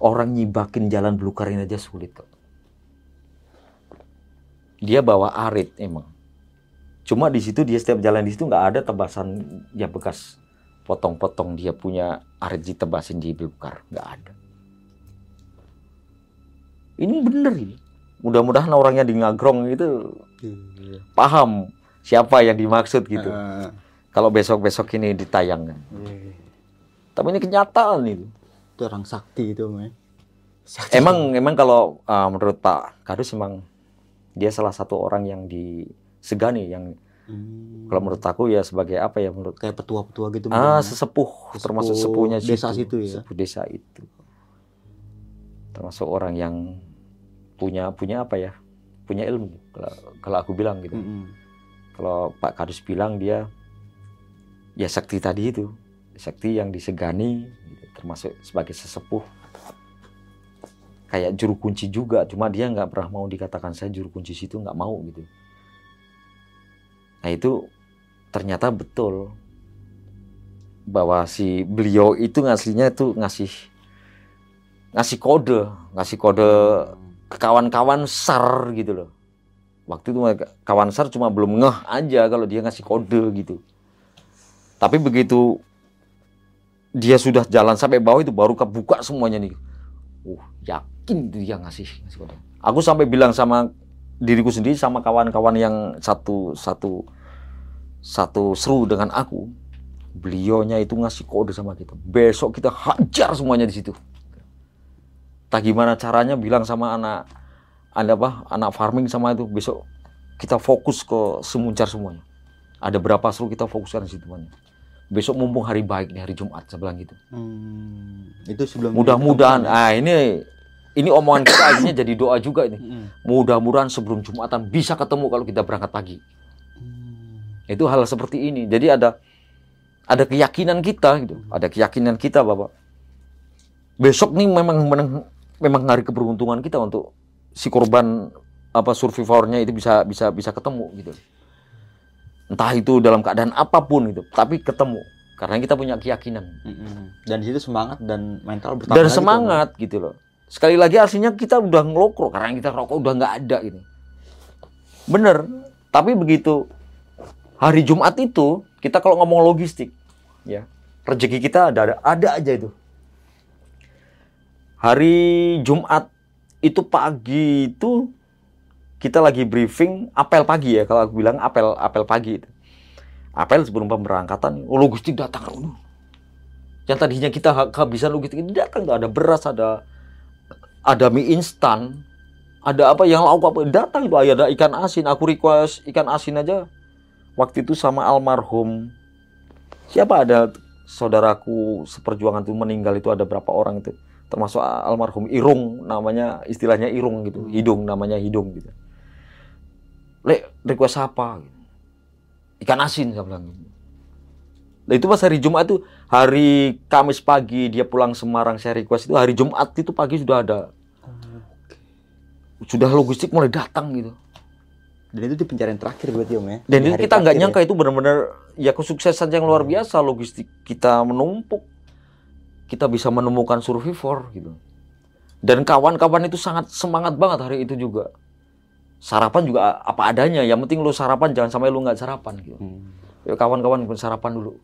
Orang nyibakin jalan belukarin aja sulit kok. Dia bawa arit emang. Cuma di situ dia setiap jalan di situ nggak ada tebasan ya bekas potong-potong dia punya arji tebasin di belukar nggak ada ini bener ini mudah-mudahan orangnya di ngagrong itu Iya. paham siapa yang dimaksud gitu Ah, kalau besok-besok ini ditayangkan iya. tapi ini kenyataan itu Itu orang sakti itu, Mas. emang emang kalau uh, menurut Pak Kadus emang dia salah satu orang yang disegani yang Hmm. kalau menurut aku ya sebagai apa ya menurut kayak petua-petua gitu ah ya. sesepuh, Sesepuh termasuk sepuhnya desa situ ya? sepuh desa itu termasuk orang yang punya punya apa ya punya ilmu kalau, kalau aku bilang gitu Mm-mm. kalau Pak Kadus bilang dia ya sakti tadi itu sakti yang disegani gitu, termasuk sebagai sesepuh kayak juru kunci juga cuma dia nggak pernah mau dikatakan saya juru kunci situ nggak mau gitu nah itu ternyata betul bahwa si beliau itu ngasihnya itu ngasih ngasih kode ngasih kode ke kawan-kawan SAR gitu loh. Waktu itu kawan SAR cuma belum ngeh aja kalau dia ngasih kode gitu. Tapi begitu dia sudah jalan sampai bawah itu baru kebuka semuanya nih. Uh, yakin dia ngasih, ngasih kode. Aku sampai bilang sama diriku sendiri sama kawan-kawan yang satu satu satu seru dengan aku. Beliaunya itu ngasih kode sama kita. Besok kita hajar semuanya di situ entah gimana caranya bilang sama anak ada apa? Anak farming sama itu. Besok kita fokus ke semuncar semuanya. Ada berapa seru kita fokuskan di situ semuanya besok mumpung hari baik nih hari Jumat saya bilang gitu. Hmm. Itu sebelum mudah-mudahan. ah ini ini omongan kita <coughs> akhirnya jadi doa juga ini? Mm-mm. mudah-mudahan sebelum Jumatan bisa ketemu kalau kita berangkat pagi. Hmm. itu hal seperti ini. Jadi ada ada keyakinan kita gitu. Ada keyakinan kita bapak. Besok nih memang memang hari keberuntungan kita untuk si korban apa survivornya itu bisa bisa bisa ketemu gitu. Entah itu dalam keadaan apa pun gitu tapi ketemu. Karena kita punya keyakinan. Dan di situ semangat dan mental bertambah dan lagi tuh, semangat gitu loh. Sekali lagi artinya kita udah ngelokrok karena kita rokok udah nggak ada gitu. Bener tapi begitu hari Jumat itu kita kalau ngomong logistik ya rezeki kita ada ada ada aja itu. Hari Jumat itu pagi itu kita lagi briefing apel pagi ya kalau aku bilang apel apel pagi itu. Apel sebelum pemberangkatan oh, logistik datang. Yang tadinya kita ha- kehabisan logistik ini datang ada beras ada ada mie instan. Ada apa yang lauk apa datang itu ada ikan asin aku request ikan asin aja. Waktu itu sama almarhum. Siapa? Ada saudaraku seperjuangan itu meninggal itu ada berapa orang itu termasuk almarhum Irung namanya istilahnya Irung gitu hidung namanya hidung gitu. Le request apa ikan asin saya bilang Nah itu pas hari Jumat itu hari Kamis pagi dia pulang Semarang saya request itu hari Jumat itu pagi sudah ada. Sudah logistik mulai datang gitu. Dan itu di pencarian terakhir berarti Om ya. dan itu kita nggak nyangka itu benar-benar ya kesuksesan yang luar biasa logistik kita menumpuk kita bisa menemukan survivor gitu. Dan kawan-kawan itu sangat semangat banget hari itu juga. Sarapan juga apa adanya yang penting lu sarapan jangan sampai lu nggak sarapan gitu. Hmm. ya kawan-kawan sarapan dulu.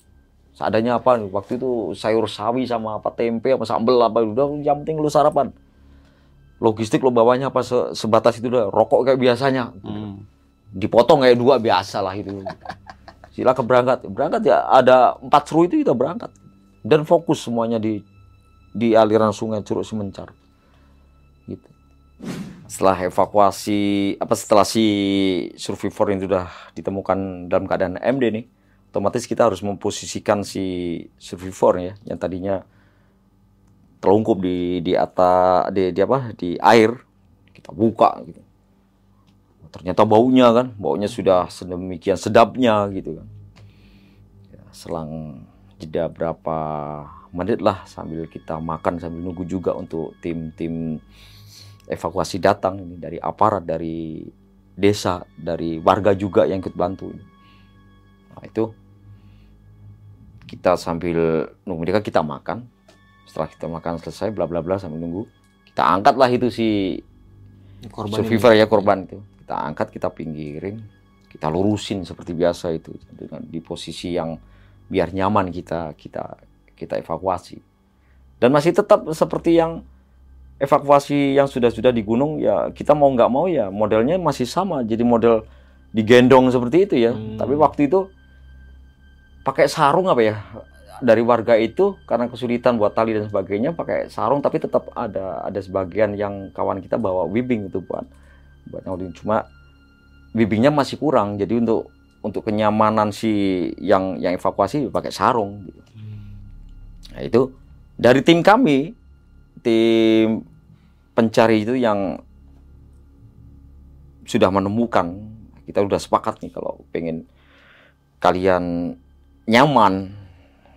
Seadanya apa nih waktu itu sayur sawi sama apa tempe apa sambel apa udah yang penting lu sarapan. Logistik lo bawanya apa se- sebatas itu udah rokok kayak biasanya. Hmm. dipotong kayak dua biasa lah itu. Silakan berangkat berangkat ya ada empat seru itu kita berangkat dan fokus semuanya di di aliran sungai Curug Semencar. Gitu. Setelah evakuasi apa setelah si survivor ini sudah ditemukan dalam keadaan MD nih otomatis kita harus memposisikan si survivor ya yang tadinya terlungkup di di atas di, di apa di air. Kita buka gitu. Ternyata baunya kan baunya sudah sedemikian sedapnya gitu kan. Ya, selang jeda berapa menit lah sambil kita makan sambil nunggu juga untuk tim-tim evakuasi datang ini dari aparat dari desa dari warga juga yang ikut bantu ini. nah itu kita sambil nunggu. Mereka kita makan. Setelah kita makan selesai bla bla bla sambil nunggu. Kita angkatlah itu si Korban survivor ya korban itu. Kita angkat kita pinggirin. Kita lurusin seperti biasa itu dengan di posisi yang biar nyaman kita kita kita evakuasi. Dan masih tetap seperti yang evakuasi yang sudah-sudah di gunung ya kita mau nggak mau ya modelnya masih sama jadi model digendong seperti itu ya. Hmm. Tapi waktu itu pakai sarung apa ya dari warga itu karena kesulitan buat tali dan sebagainya pakai sarung tapi tetap ada ada sebagian yang kawan kita bawa webbing itu buat buat nyautin cuma webbingnya masih kurang jadi untuk untuk kenyamanan si yang yang evakuasi pakai sarung gitu. Nah, itu dari tim kami tim pencari itu yang sudah menemukan kita sudah sepakat nih kalau pengen kalian nyaman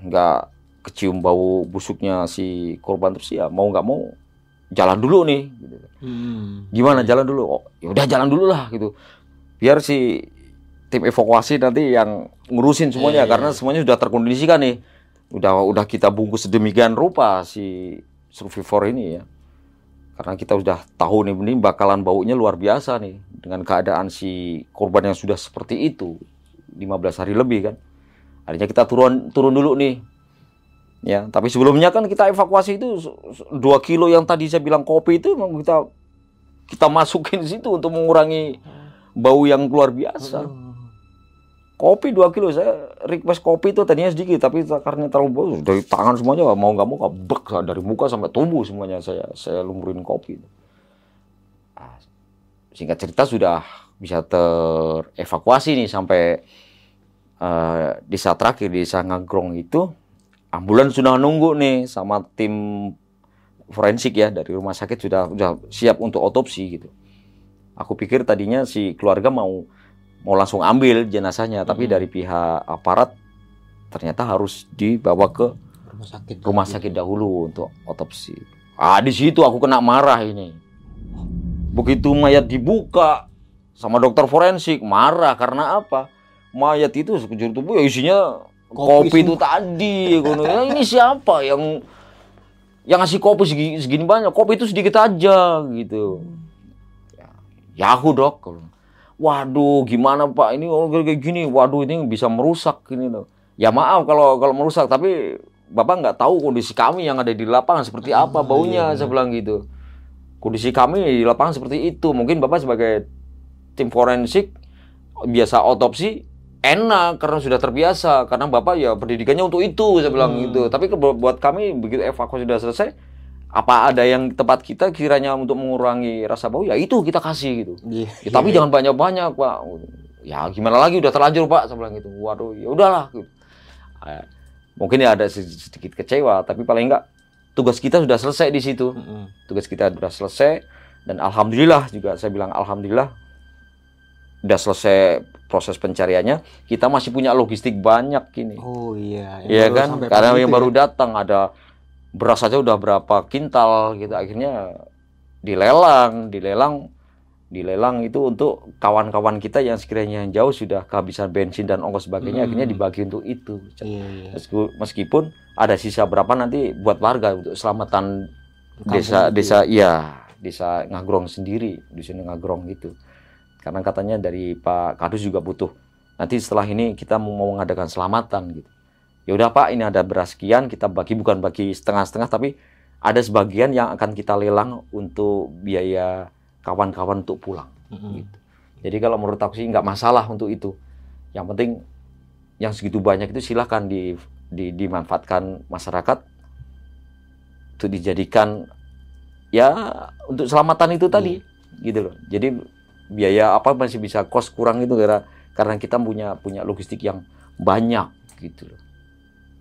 nggak kecium bau busuknya si korban terus ya mau nggak mau jalan dulu nih gitu. Hmm. gimana jalan dulu oh ya udah jalan dulu lah gitu biar si tim evakuasi nanti yang ngurusin semuanya Iya, iya, karena semuanya sudah terkondisikan nih. Udah udah kita bungkus sedemikian rupa si survivor ini ya. Karena kita sudah tahu nih ini bakalan baunya luar biasa nih dengan keadaan si korban yang sudah seperti itu 15 hari lebih kan. Akhirnya kita turun turun dulu nih. Ya tapi sebelumnya kan kita evakuasi itu 2 kilo yang tadi saya bilang kopi itu memang kita kita masukin di situ untuk mengurangi bau yang luar biasa kopi 2 kilo saya request kopi itu tadinya sedikit tapi karena terlalu bau dari tangan semuanya mau nggak mau bek dari muka sampai tubuh semuanya saya saya lumurin kopi Nah, singkat cerita sudah bisa terevakuasi nih sampai eh, desa terakhir di desa Ngagrong itu ambulans sudah nunggu nih sama tim forensik ya dari rumah sakit sudah sudah siap untuk otopsi gitu. Aku pikir tadinya si keluarga mau mau langsung ambil jenazahnya, tapi dari pihak aparat ternyata harus dibawa ke rumah sakit rumah sakit dahulu untuk otopsi. Ah di situ aku kena marah ini. Begitu mayat dibuka sama dokter forensik marah karena apa? Mayat itu sekujur tubuh ya isinya Kopi kopi, itu tadi. Gono. Ya, ini siapa yang yang ngasih kopi segini, segini banyak? Kopi itu sedikit aja gitu. Ya, ya aku dok. Waduh, gimana Pak? Ini oh, kayak gini. Waduh, ini bisa merusak ini loh. Ya maaf kalau kalau merusak, tapi Bapak nggak tahu kondisi kami yang ada di lapangan seperti apa baunya. Saya bilang gitu. Kondisi kami di lapangan seperti itu. Mungkin Bapak sebagai tim forensik biasa otopsi enak karena sudah terbiasa karena bapak ya pendidikannya untuk itu saya bilang gitu tapi buat kami begitu evakuasi sudah selesai apa ada yang tempat kita kiranya untuk mengurangi rasa bau? Ya itu kita kasih gitu. Iya. Ya, tapi jangan banyak-banyak pak. Ya gimana lagi? Udah terlanjur pak. Saya bilang gitu. Waduh ya udahlah gitu. Eh, mungkin ya ada sedikit kecewa tapi paling enggak tugas kita sudah selesai di situ. Mm-mm. tugas kita sudah selesai dan alhamdulillah juga saya bilang alhamdulillah udah selesai proses pencariannya. Kita masih punya logistik banyak ini. Oh iya. Iya kan? sampai karena pagi yang itu baru ya. datang ada beras saja udah berapa kintal gitu akhirnya dilelang dilelang dilelang itu untuk kawan-kawan kita yang sekiranya yang jauh sudah kehabisan bensin dan ongkos sebagainya Hmm. akhirnya dibagi untuk itu. Iya iya. Meski- meskipun ada sisa berapa nanti buat warga untuk selamatan Kampung desa itu desa iya desa Ngagrong sendiri di sini Ngagrong gitu. Karena katanya dari Pak Kadus juga butuh. Nanti setelah ini kita mau mengadakan selamatan gitu ya udah Pak ini ada beras sekian kita bagi bukan bagi setengah-setengah tapi ada sebagian yang akan kita lelang untuk biaya kawan-kawan untuk pulang. Mm-mm. gitu. jadi kalau menurut aku sih nggak masalah untuk itu. Yang penting yang segitu banyak itu silahkan di, di- dimanfaatkan masyarakat untuk dijadikan ya untuk selamatan itu tadi gitu loh. Jadi biaya apa masih bisa kos kurang itu karena karena kita punya punya logistik yang banyak gitu loh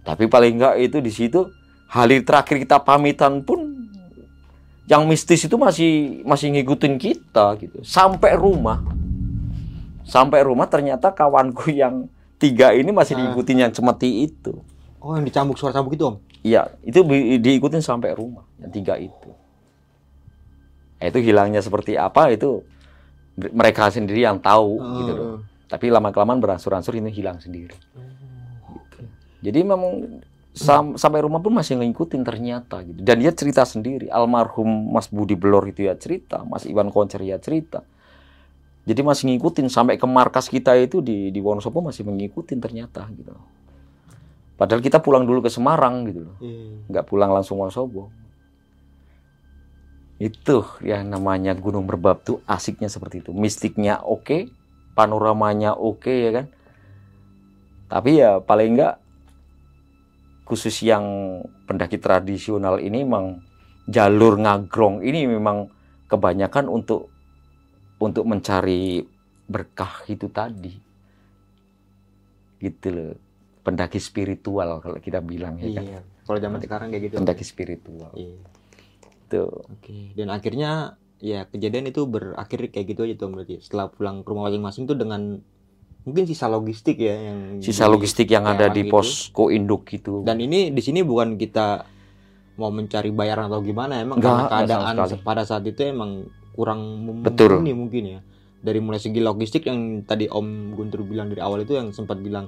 tapi paling enggak itu di situ hari terakhir kita pamitan pun yang mistis itu masih masih ngikutin kita gitu sampai rumah sampai rumah ternyata kawanku yang tiga ini masih Ah. diikutin yang cemeti itu oh yang dicambuk suara cambuk itu om Iya, itu diikutin sampai rumah yang tiga itu. Nah, itu hilangnya seperti apa itu mereka sendiri yang tahu gitu loh. Tapi lama kelamaan beransur-ansur ini hilang sendiri. Gitu. Jadi memang sam- sampai rumah pun masih ngikutin ternyata gitu. Dan dia cerita sendiri. Almarhum Mas Budi Belor itu ya cerita, Mas Iwan Koncer ya cerita. Jadi masih ngikutin sampai ke markas kita itu di di Wonosobo masih mengikutin ternyata gitu. Padahal kita pulang dulu ke Semarang gitu loh. Iya. Nggak pulang langsung Wonosobo. Itu yang namanya Gunung Merbab tuh asiknya seperti itu. Mistiknya oke, panoramanya oke ya kan. Tapi ya paling enggak khusus yang pendaki tradisional ini memang jalur ngagrong ini memang kebanyakan untuk untuk mencari berkah itu tadi. Gitu loh. Pendaki spiritual kalau kita bilang ya kan. Iya. Kalau zaman sekarang kayak gitu. Pendaki spiritual. Iya. Tuh. Oke. Dan akhirnya ya kejadian itu berakhir kayak gitu aja tuh berarti. Setelah pulang ke rumah masing-masing tuh dengan mungkin sisa logistik ya yang Sisa di- logistik yang ada di itu. posko induk gitu. Dan ini di sini bukan kita mau mencari bayaran atau gimana emang Nggak, karena keadaan pada saat itu emang kurang Betul. mumpuni mungkin ya. Dari mulai segi logistik yang tadi Om Guntur bilang dari awal itu yang sempat bilang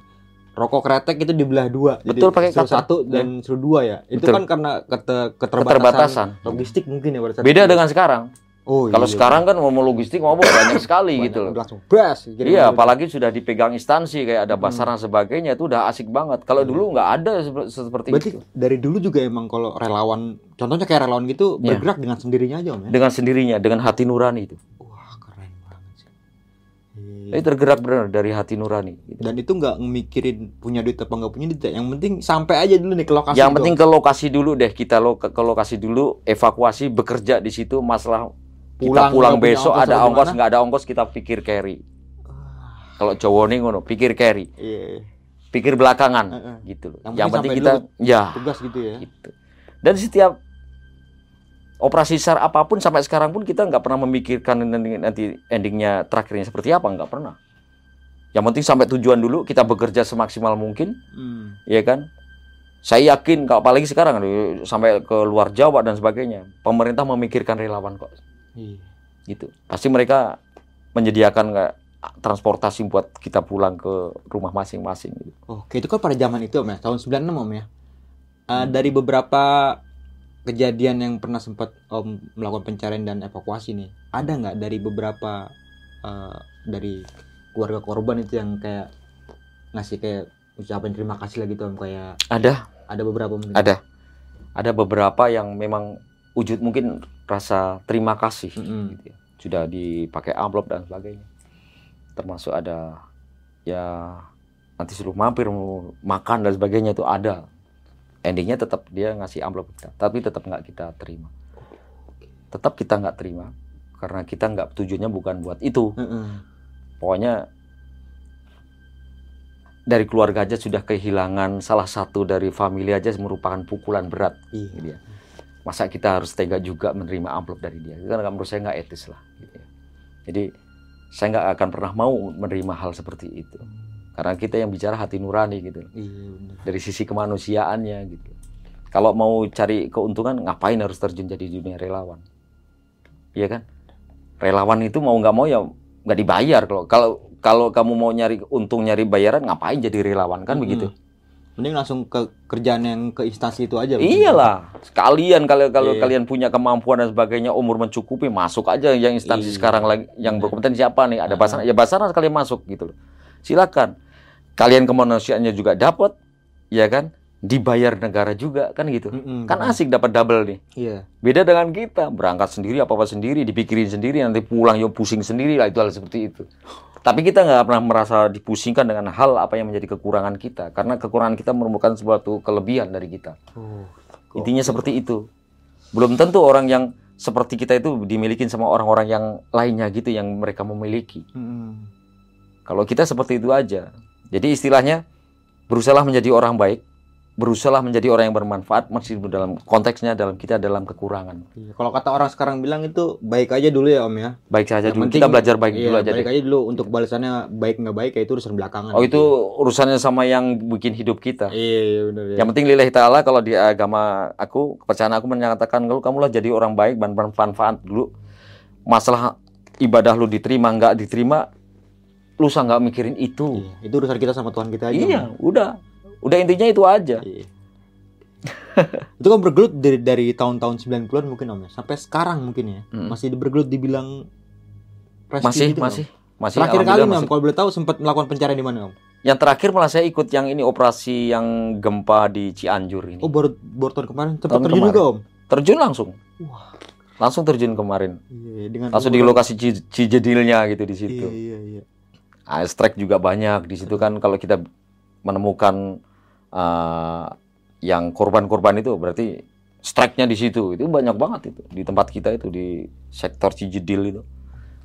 rokok kretek itu dibelah dua. Betul, pakai suruh cutter. satu dan suruh dua ya. Itu Betul. kan karena kete- keterbatasan, Keterbatasan. logistik mungkin ya pada saat Beda itu. dengan sekarang. Oh, Kalau iya, sekarang kan mau logistik mau banyak sekali banyak, gitu loh. Langsung bas. kirim Iya, aja. apalagi sudah dipegang instansi kayak ada Hmm. Basarnas sebagainya itu udah asik banget. Kalau Hmm. dulu nggak ada sepe- seperti Berarti itu. dari dulu juga emang kalau relawan, contohnya kayak relawan gitu Iya. bergerak dengan sendirinya aja om ya. Dengan sendirinya, dengan hati nurani itu. Wah keren banget sih. Iya. Jadi tergerak benar dari hati nurani. gitu. Dan itu nggak mikirin punya duit apa nggak punya duit. ya. Yang penting sampai aja dulu nih ke lokasi. Yang penting ke lokasi dulu deh kita lo ke, ke lokasi dulu, evakuasi, bekerja di situ. Masalah kita Pulang, besok ada ongkos nggak ada ongkos kita pikir carry. Kalau cowok nih ngono, pikir carry, Iya. pikir belakangan Heeh. gitu loh. Yang Yang, penting kita ya Tugas gitu ya. gitu. Dan setiap operasi SAR apa pun sampai sekarang pun kita nggak pernah memikirkan nanti, nanti endingnya terakhirnya seperti apa nggak pernah. Yang penting sampai tujuan dulu kita bekerja semaksimal mungkin, Hmm. ya kan? Saya yakin kalau apalagi sekarang sampai ke luar Jawa dan sebagainya, pemerintah memikirkan relawan kok, Iya. gitu. Pasti mereka menyediakan nggak transportasi buat kita pulang ke rumah masing-masing. Gitu. Oke, itu kan pada zaman itu om ya, tahun 96 om ya. Eh, Hmm. Dari beberapa kejadian yang pernah sempat om melakukan pencarian dan evakuasi nih, ada nggak dari beberapa eh, dari keluarga korban itu yang kayak ngasih kayak ucapan terima kasih lah gitu om kayak Ada ada beberapa mungkin. Ada. Ada beberapa yang memang wujud mungkin rasa terima kasih Mm-mm. gitu ya. Sudah dipakai amplop dan sebagainya. Termasuk ada ya nanti suruh mampir mau makan dan sebagainya itu ada. Endingnya tetap dia ngasih amplop kita, tapi tetap nggak kita terima. Tetap kita nggak terima karena kita nggak tujuannya bukan buat itu. Heeh. Pokoknya dari keluarga aja sudah kehilangan salah satu dari family aja merupakan pukulan berat Iya. gitu ya. Masa kita harus tega juga menerima amplop dari dia? Itu kan menurut saya nggak etis lah. Gitu ya. Jadi saya nggak akan pernah mau menerima hal seperti itu. Karena kita yang bicara hati nurani gitu. Iya benar. Dari sisi kemanusiaannya gitu. Kalau mau cari keuntungan, ngapain harus terjun jadi dunia relawan? Iya kan? Relawan itu mau nggak mau ya nggak dibayar. Kalau kalau kalau kamu mau nyari untung nyari bayaran, ngapain jadi relawan kan Mm-mm. begitu? Mending langsung ke kerjaan yang ke instansi itu aja. Iyalah, sekalian kalau kalau Iya. kalian punya kemampuan dan sebagainya, umur mencukupi, masuk aja yang instansi Iya. sekarang lagi yang Benar. berkompeten siapa nih? Ada Ah. Basarnas, ya Basarnas kalian masuk gitu loh. Silakan. Kalian kemanusiaannya juga dapat, ya kan? Dibayar negara juga kan gitu. Mm-mm, Kan benar. asik dapat double nih. Iya. Beda dengan kita, berangkat sendiri apa-apa sendiri, dipikirin sendiri, nanti pulang yo pusing sendiri lah itu hal seperti itu. Tapi kita nggak pernah merasa dipusingkan dengan hal apa yang menjadi kekurangan kita, karena kekurangan kita merupakan suatu kelebihan dari kita. Oh. Intinya seperti itu. Belum tentu orang yang seperti kita itu dimiliki sama orang-orang yang lainnya gitu yang mereka memiliki. Mm-mm. Kalau kita seperti itu aja. Jadi istilahnya berusaha menjadi orang baik, berusaha menjadi orang yang bermanfaat meskipun dalam konteksnya dalam kita dalam kekurangan. Iya, Kalau kata orang sekarang bilang itu baik aja dulu ya Om ya. Baik saja Yang dulu. penting- kita belajar baik Iya, dulu aja baik deh. aja dulu untuk balasannya baik nggak baik ya itu urusan belakangan. Oh itu urusannya sama yang bikin hidup kita. Iya, iya benar ya. Yang penting lillahi ta'ala kalau di agama aku, kepercayaan aku menyatakan kalau kamulah jadi orang baik dan bermanfaat dulu. Masalah ibadah lu diterima nggak diterima, lu usah nggak mikirin itu. Iya, itu urusan kita sama Tuhan kita aja. Iya, Om. udah. Udah intinya itu aja. Iya. <laughs> itu kan bergelut dari dari tahun-tahun 90-an mungkin Om ya. Sampai sekarang mungkin ya. Mm. Masih bergelut dibilang Masih, gitu, Om? masih, masih. Terakhir kali Om, masih. kalau boleh tahu sempat melakukan pencarian di mana Om? Yang terakhir malah saya ikut yang ini operasi yang gempa di Cianjur ini. Oh baru baru tahun kemarin sempat terjun kemarin. juga om. Terjun langsung. Wah. Langsung terjun kemarin. Iya, dengan Langsung di lokasi Ci- Cijedilnya gitu di situ. Iya iya iya. Ah, strike juga banyak di situ kan kalau kita menemukan uh, yang korban-korban itu berarti strike-nya di situ itu banyak banget itu di tempat kita itu di sektor Cijedil itu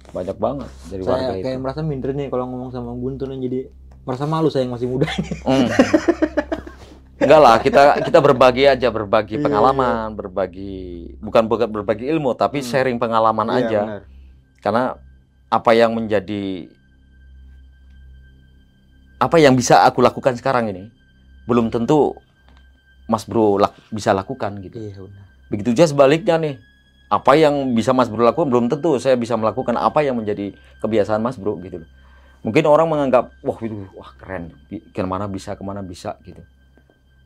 banyak banget dari warga Saya itu. kayak merasa minder nih kalau ngomong sama Guntur nih, jadi merasa malu saya yang masih muda. Hmm. Enggak lah kita kita berbagi aja berbagi Iya, pengalaman berbagi bukan bukan berbagi ilmu tapi Hmm. sharing pengalaman Iya, aja benar. karena apa yang menjadi apa yang bisa aku lakukan sekarang ini belum tentu Mas Bro lak- bisa lakukan gitu. Iya benar. Begitu juga sebaliknya nih. Apa yang bisa Mas Bro lakukan belum tentu saya bisa melakukan apa yang menjadi kebiasaan Mas Bro gitu. Mungkin orang menganggap wah itu wah keren, ke mana bisa ke mana bisa gitu.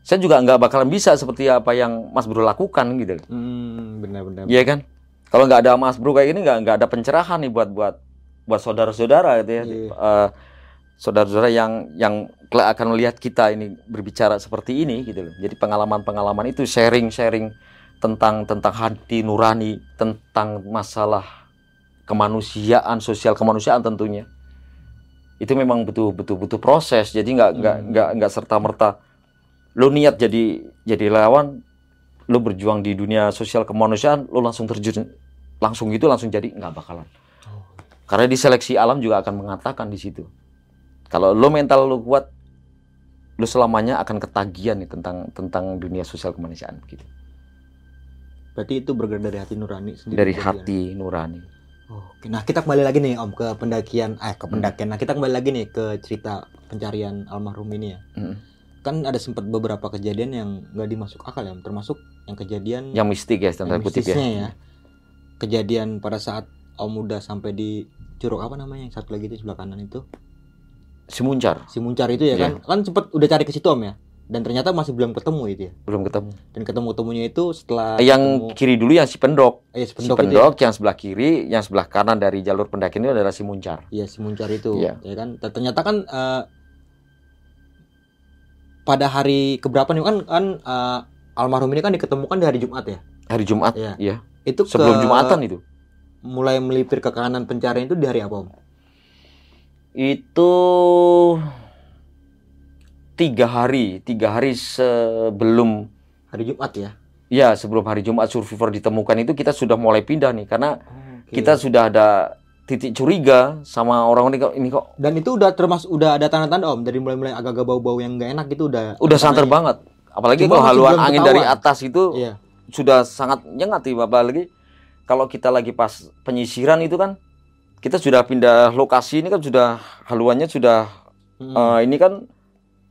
Saya juga nggak bakalan bisa seperti apa yang Mas Bro lakukan gitu. Hmm, benar benar. Iya kan? Kalau nggak ada Mas Bro kayak gini nggak nggak ada pencerahan nih buat buat buat saudara-saudara gitu ya. Iya. Eh, saudara-saudara yang yang akan melihat kita ini berbicara seperti ini gitu loh. Jadi pengalaman-pengalaman itu sharing-sharing tentang tentang hati nurani, tentang masalah kemanusiaan, sosial kemanusiaan tentunya. Itu memang butuh butuh butuh proses. Jadi nggak nggak Hmm. nggak nggak serta merta lo niat jadi jadi relawan, lo berjuang di dunia sosial kemanusiaan, lo langsung terjun langsung gitu langsung jadi nggak bakalan. Karena di seleksi alam juga akan mengatakan di situ. Kalau lo mental lo kuat, lo selamanya akan ketagihan nih tentang tentang dunia sosial kemanusiaan gitu. Berarti itu bergerak dari hati nurani sendiri. Dari ya? hati nurani. Oke, nah kita kembali lagi nih Om ke pendakian, eh Hmm. ke pendakian. Nah kita kembali lagi nih ke cerita pencarian almarhum ini ya. Mm. Kan ada sempat beberapa kejadian yang nggak dimasuk akal ya, Om. termasuk yang kejadian Yang mistik ya, tanda yang kutip ya. mistisnya ya. Kejadian pada saat Om udah sampai di curug apa namanya yang satu lagi itu sebelah kanan itu Si Muncar si Muncar itu ya Iya. kan kan sempat udah cari ke situ Om ya dan ternyata masih belum ketemu itu ya belum ketemu. dan ketemu ketemunya itu setelah yang ketemu, kiri dulu yang si Pendok. eh, si Si pendok ya. Pendok yang sebelah kiri, yang sebelah kanan dari jalur pendakian itu adalah si Muncar. Iya si Muncar itu Iya. ya kan ternyata kan eh, pada hari keberapa nih kan kan eh, almarhum ini kan diketemukan di hari Jumat ya Hari Jumat, Iya. iya. itu Sebelum ke- Jumatan itu. mulai melipir ke kanan pencarian itu di hari apa Om? Itu tiga hari, tiga hari sebelum hari Jumat ya ya sebelum hari Jumat survivor ditemukan itu kita sudah mulai pindah nih karena Oke. kita sudah ada titik curiga sama orang ini kok ini kok dan itu udah termasuk udah ada tanda-tanda Om dari mulai-mulai agak-agak bau-bau yang nggak enak gitu udah udah santer banget. Apalagi Cuma kalau haluan angin dari ketahuan. atas itu iya sudah sangat nyengat nih apalagi kalau kita lagi pas penyisiran itu kan kita sudah pindah lokasi ini kan sudah haluannya sudah Mm. eh, ini kan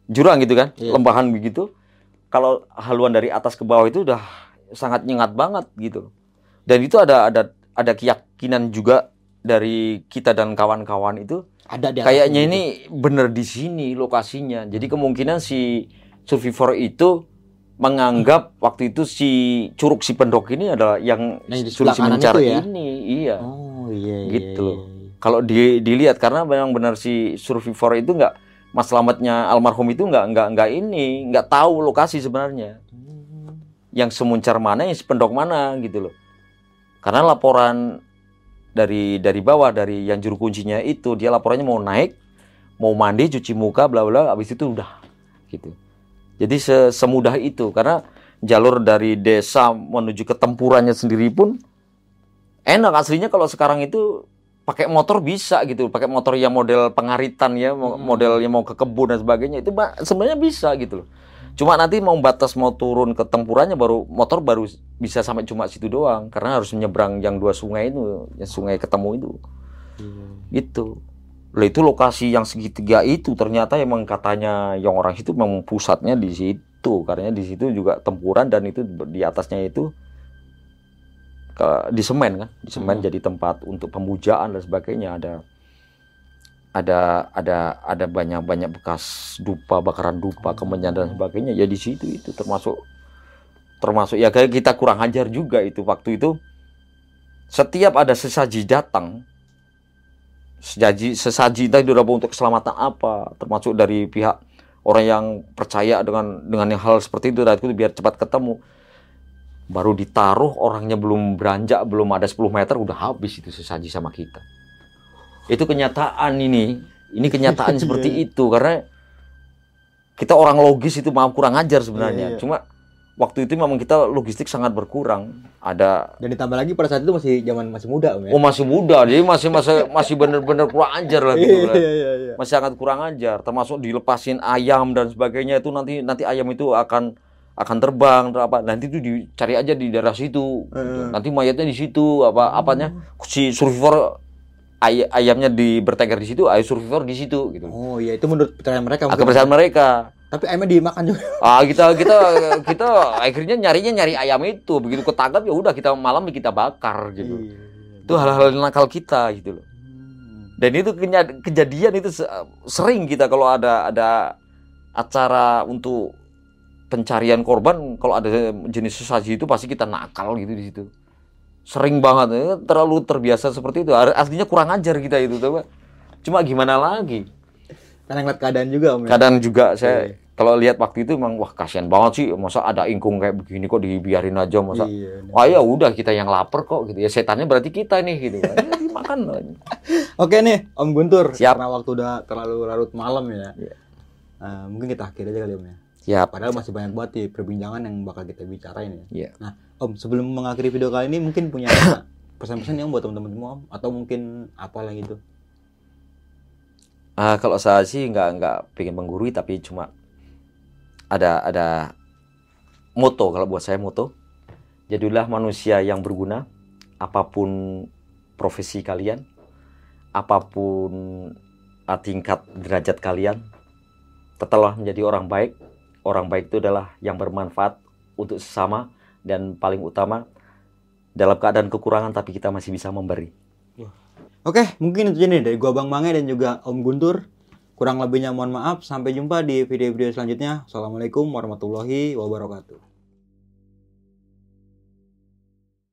jurang gitu kan Iya. lembahan begitu kalau haluan dari atas ke bawah itu udah sangat nyengat banget gitu dan itu ada ada ada keyakinan juga dari kita dan kawan-kawan itu ada di kayaknya gitu. ini bener di sini lokasinya jadi kemungkinan si survivor itu menganggap waktu itu si curug si pendok ini adalah yang Yang di suruh sebelah si kanan mencar itu ya? ini iya oh iya iya, Gitu iya, loh. iya. kalau di, dilihat karena memang benar si survivor itu nggak mas selamatnya almarhum itu nggak nggak nggak ini nggak tahu lokasi sebenarnya Hmm. yang semuncar mana yang sependok mana gitu loh karena laporan dari dari bawah dari yang juru kuncinya itu dia laporannya mau naik mau mandi cuci muka bla bla habis itu udah gitu jadi se- semudah itu karena jalur dari desa menuju ke tempurannya sendiri pun enak aslinya kalau sekarang itu pakai motor bisa gitu. Pakai motor yang model pengaritan ya Hmm. model yang mau ke kebun dan sebagainya. Itu sebenarnya bisa gitu loh. Cuma nanti mau batas mau turun ke tempurannya baru motor baru bisa sampai cuma situ doang. Karena harus menyeberang yang dua sungai itu yang sungai ketemu itu. Iya. gitu. Lah itu lokasi yang segitiga itu ternyata emang katanya yang orang itu memang pusatnya di situ. Karena di situ juga tempuran dan itu di atasnya itu di semen kan? Di semen Hmm. jadi tempat untuk pemujaan dan sebagainya. Ada ada ada ada banyak banyak bekas dupa bakaran dupa kemenyan dan sebagainya. Ya di situ itu termasuk termasuk ya kayak kita kurang ajar juga itu. Waktu itu setiap ada sesaji datang sesaji sesaji tadi udah untuk keselamatan apa? Termasuk dari pihak orang yang percaya dengan dengan hal seperti itu itu biar cepat ketemu baru ditaruh orangnya belum beranjak belum ada 10 meter udah habis itu sesaji sama kita itu kenyataan ini ini kenyataan <laughs> seperti itu karena kita orang logis itu mau kurang ajar sebenarnya Iya, iya. cuma waktu itu memang kita logistik sangat berkurang ada Dan ditambah lagi pada saat itu masih zaman masih muda om ya. oh masih muda jadi masih masih masih bener-bener kurang ajar lah gitu kan. iya iya. masih sangat kurang ajar termasuk dilepasin ayam dan sebagainya itu nanti nanti ayam itu akan akan terbang atau apa nanti itu dicari aja di daerah situ gitu. nanti mayatnya di situ apa apanya si survivor ay- ayamnya di bertengger di situ ayam survivor di situ gitu Oh iya itu menurut percayaan mereka. Agak mungkin. kepercayaan mereka Tapi ayamnya dimakan juga. ah kita kita kita akhirnya nyarinya nyari ayam itu begitu ketangkap ya udah kita malam kita bakar gitu Iya. itu hal-hal nakal kita gitu loh dan itu kejadian itu se- sering kita kalau ada ada acara untuk pencarian korban kalau ada jenis sesaji itu pasti kita nakal gitu di situ sering banget eh, terlalu terbiasa seperti itu aslinya kurang ajar kita itu tuh Pak. cuma gimana lagi Karena ngeliat keadaan juga om ya. kadang juga saya Iya. kalau lihat waktu itu emang wah kasihan banget sih masa ada ingkung kayak begini kok dibiarin aja masa Iya. Wah ya udah kita yang lapar kok gitu ya setannya berarti kita nih gitu ya, dimakan <laughs> Oke nih Om Guntur. Siap. Karena waktu udah terlalu larut malam ya. Iya. Eh, mungkin kita akhiri aja kali om ya. Ya Padahal masih banyak banget nih perbincangan yang bakal kita bicarain ya. Iya. Nah, Om, sebelum mengakhiri video kali ini mungkin punya <coughs> pesan-pesan yang buat teman-teman semua, Om? Atau mungkin apa lagi gitu? Ah, kalau saya sih nggak nggak pengen menggurui tapi cuma ada ada moto kalau buat saya moto jadilah manusia yang berguna apa pun profesi kalian apa pun ah, tingkat derajat kalian tetaplah menjadi orang baik orang baik itu adalah yang bermanfaat untuk sesama dan paling utama dalam keadaan kekurangan tapi kita masih bisa memberi Oke, mungkin itu aja nih dari gua Bang Mange dan juga Om Guntur. Kurang lebihnya mohon maaf. Sampai jumpa di video-video selanjutnya. Assalamualaikum warahmatullahi wabarakatuh.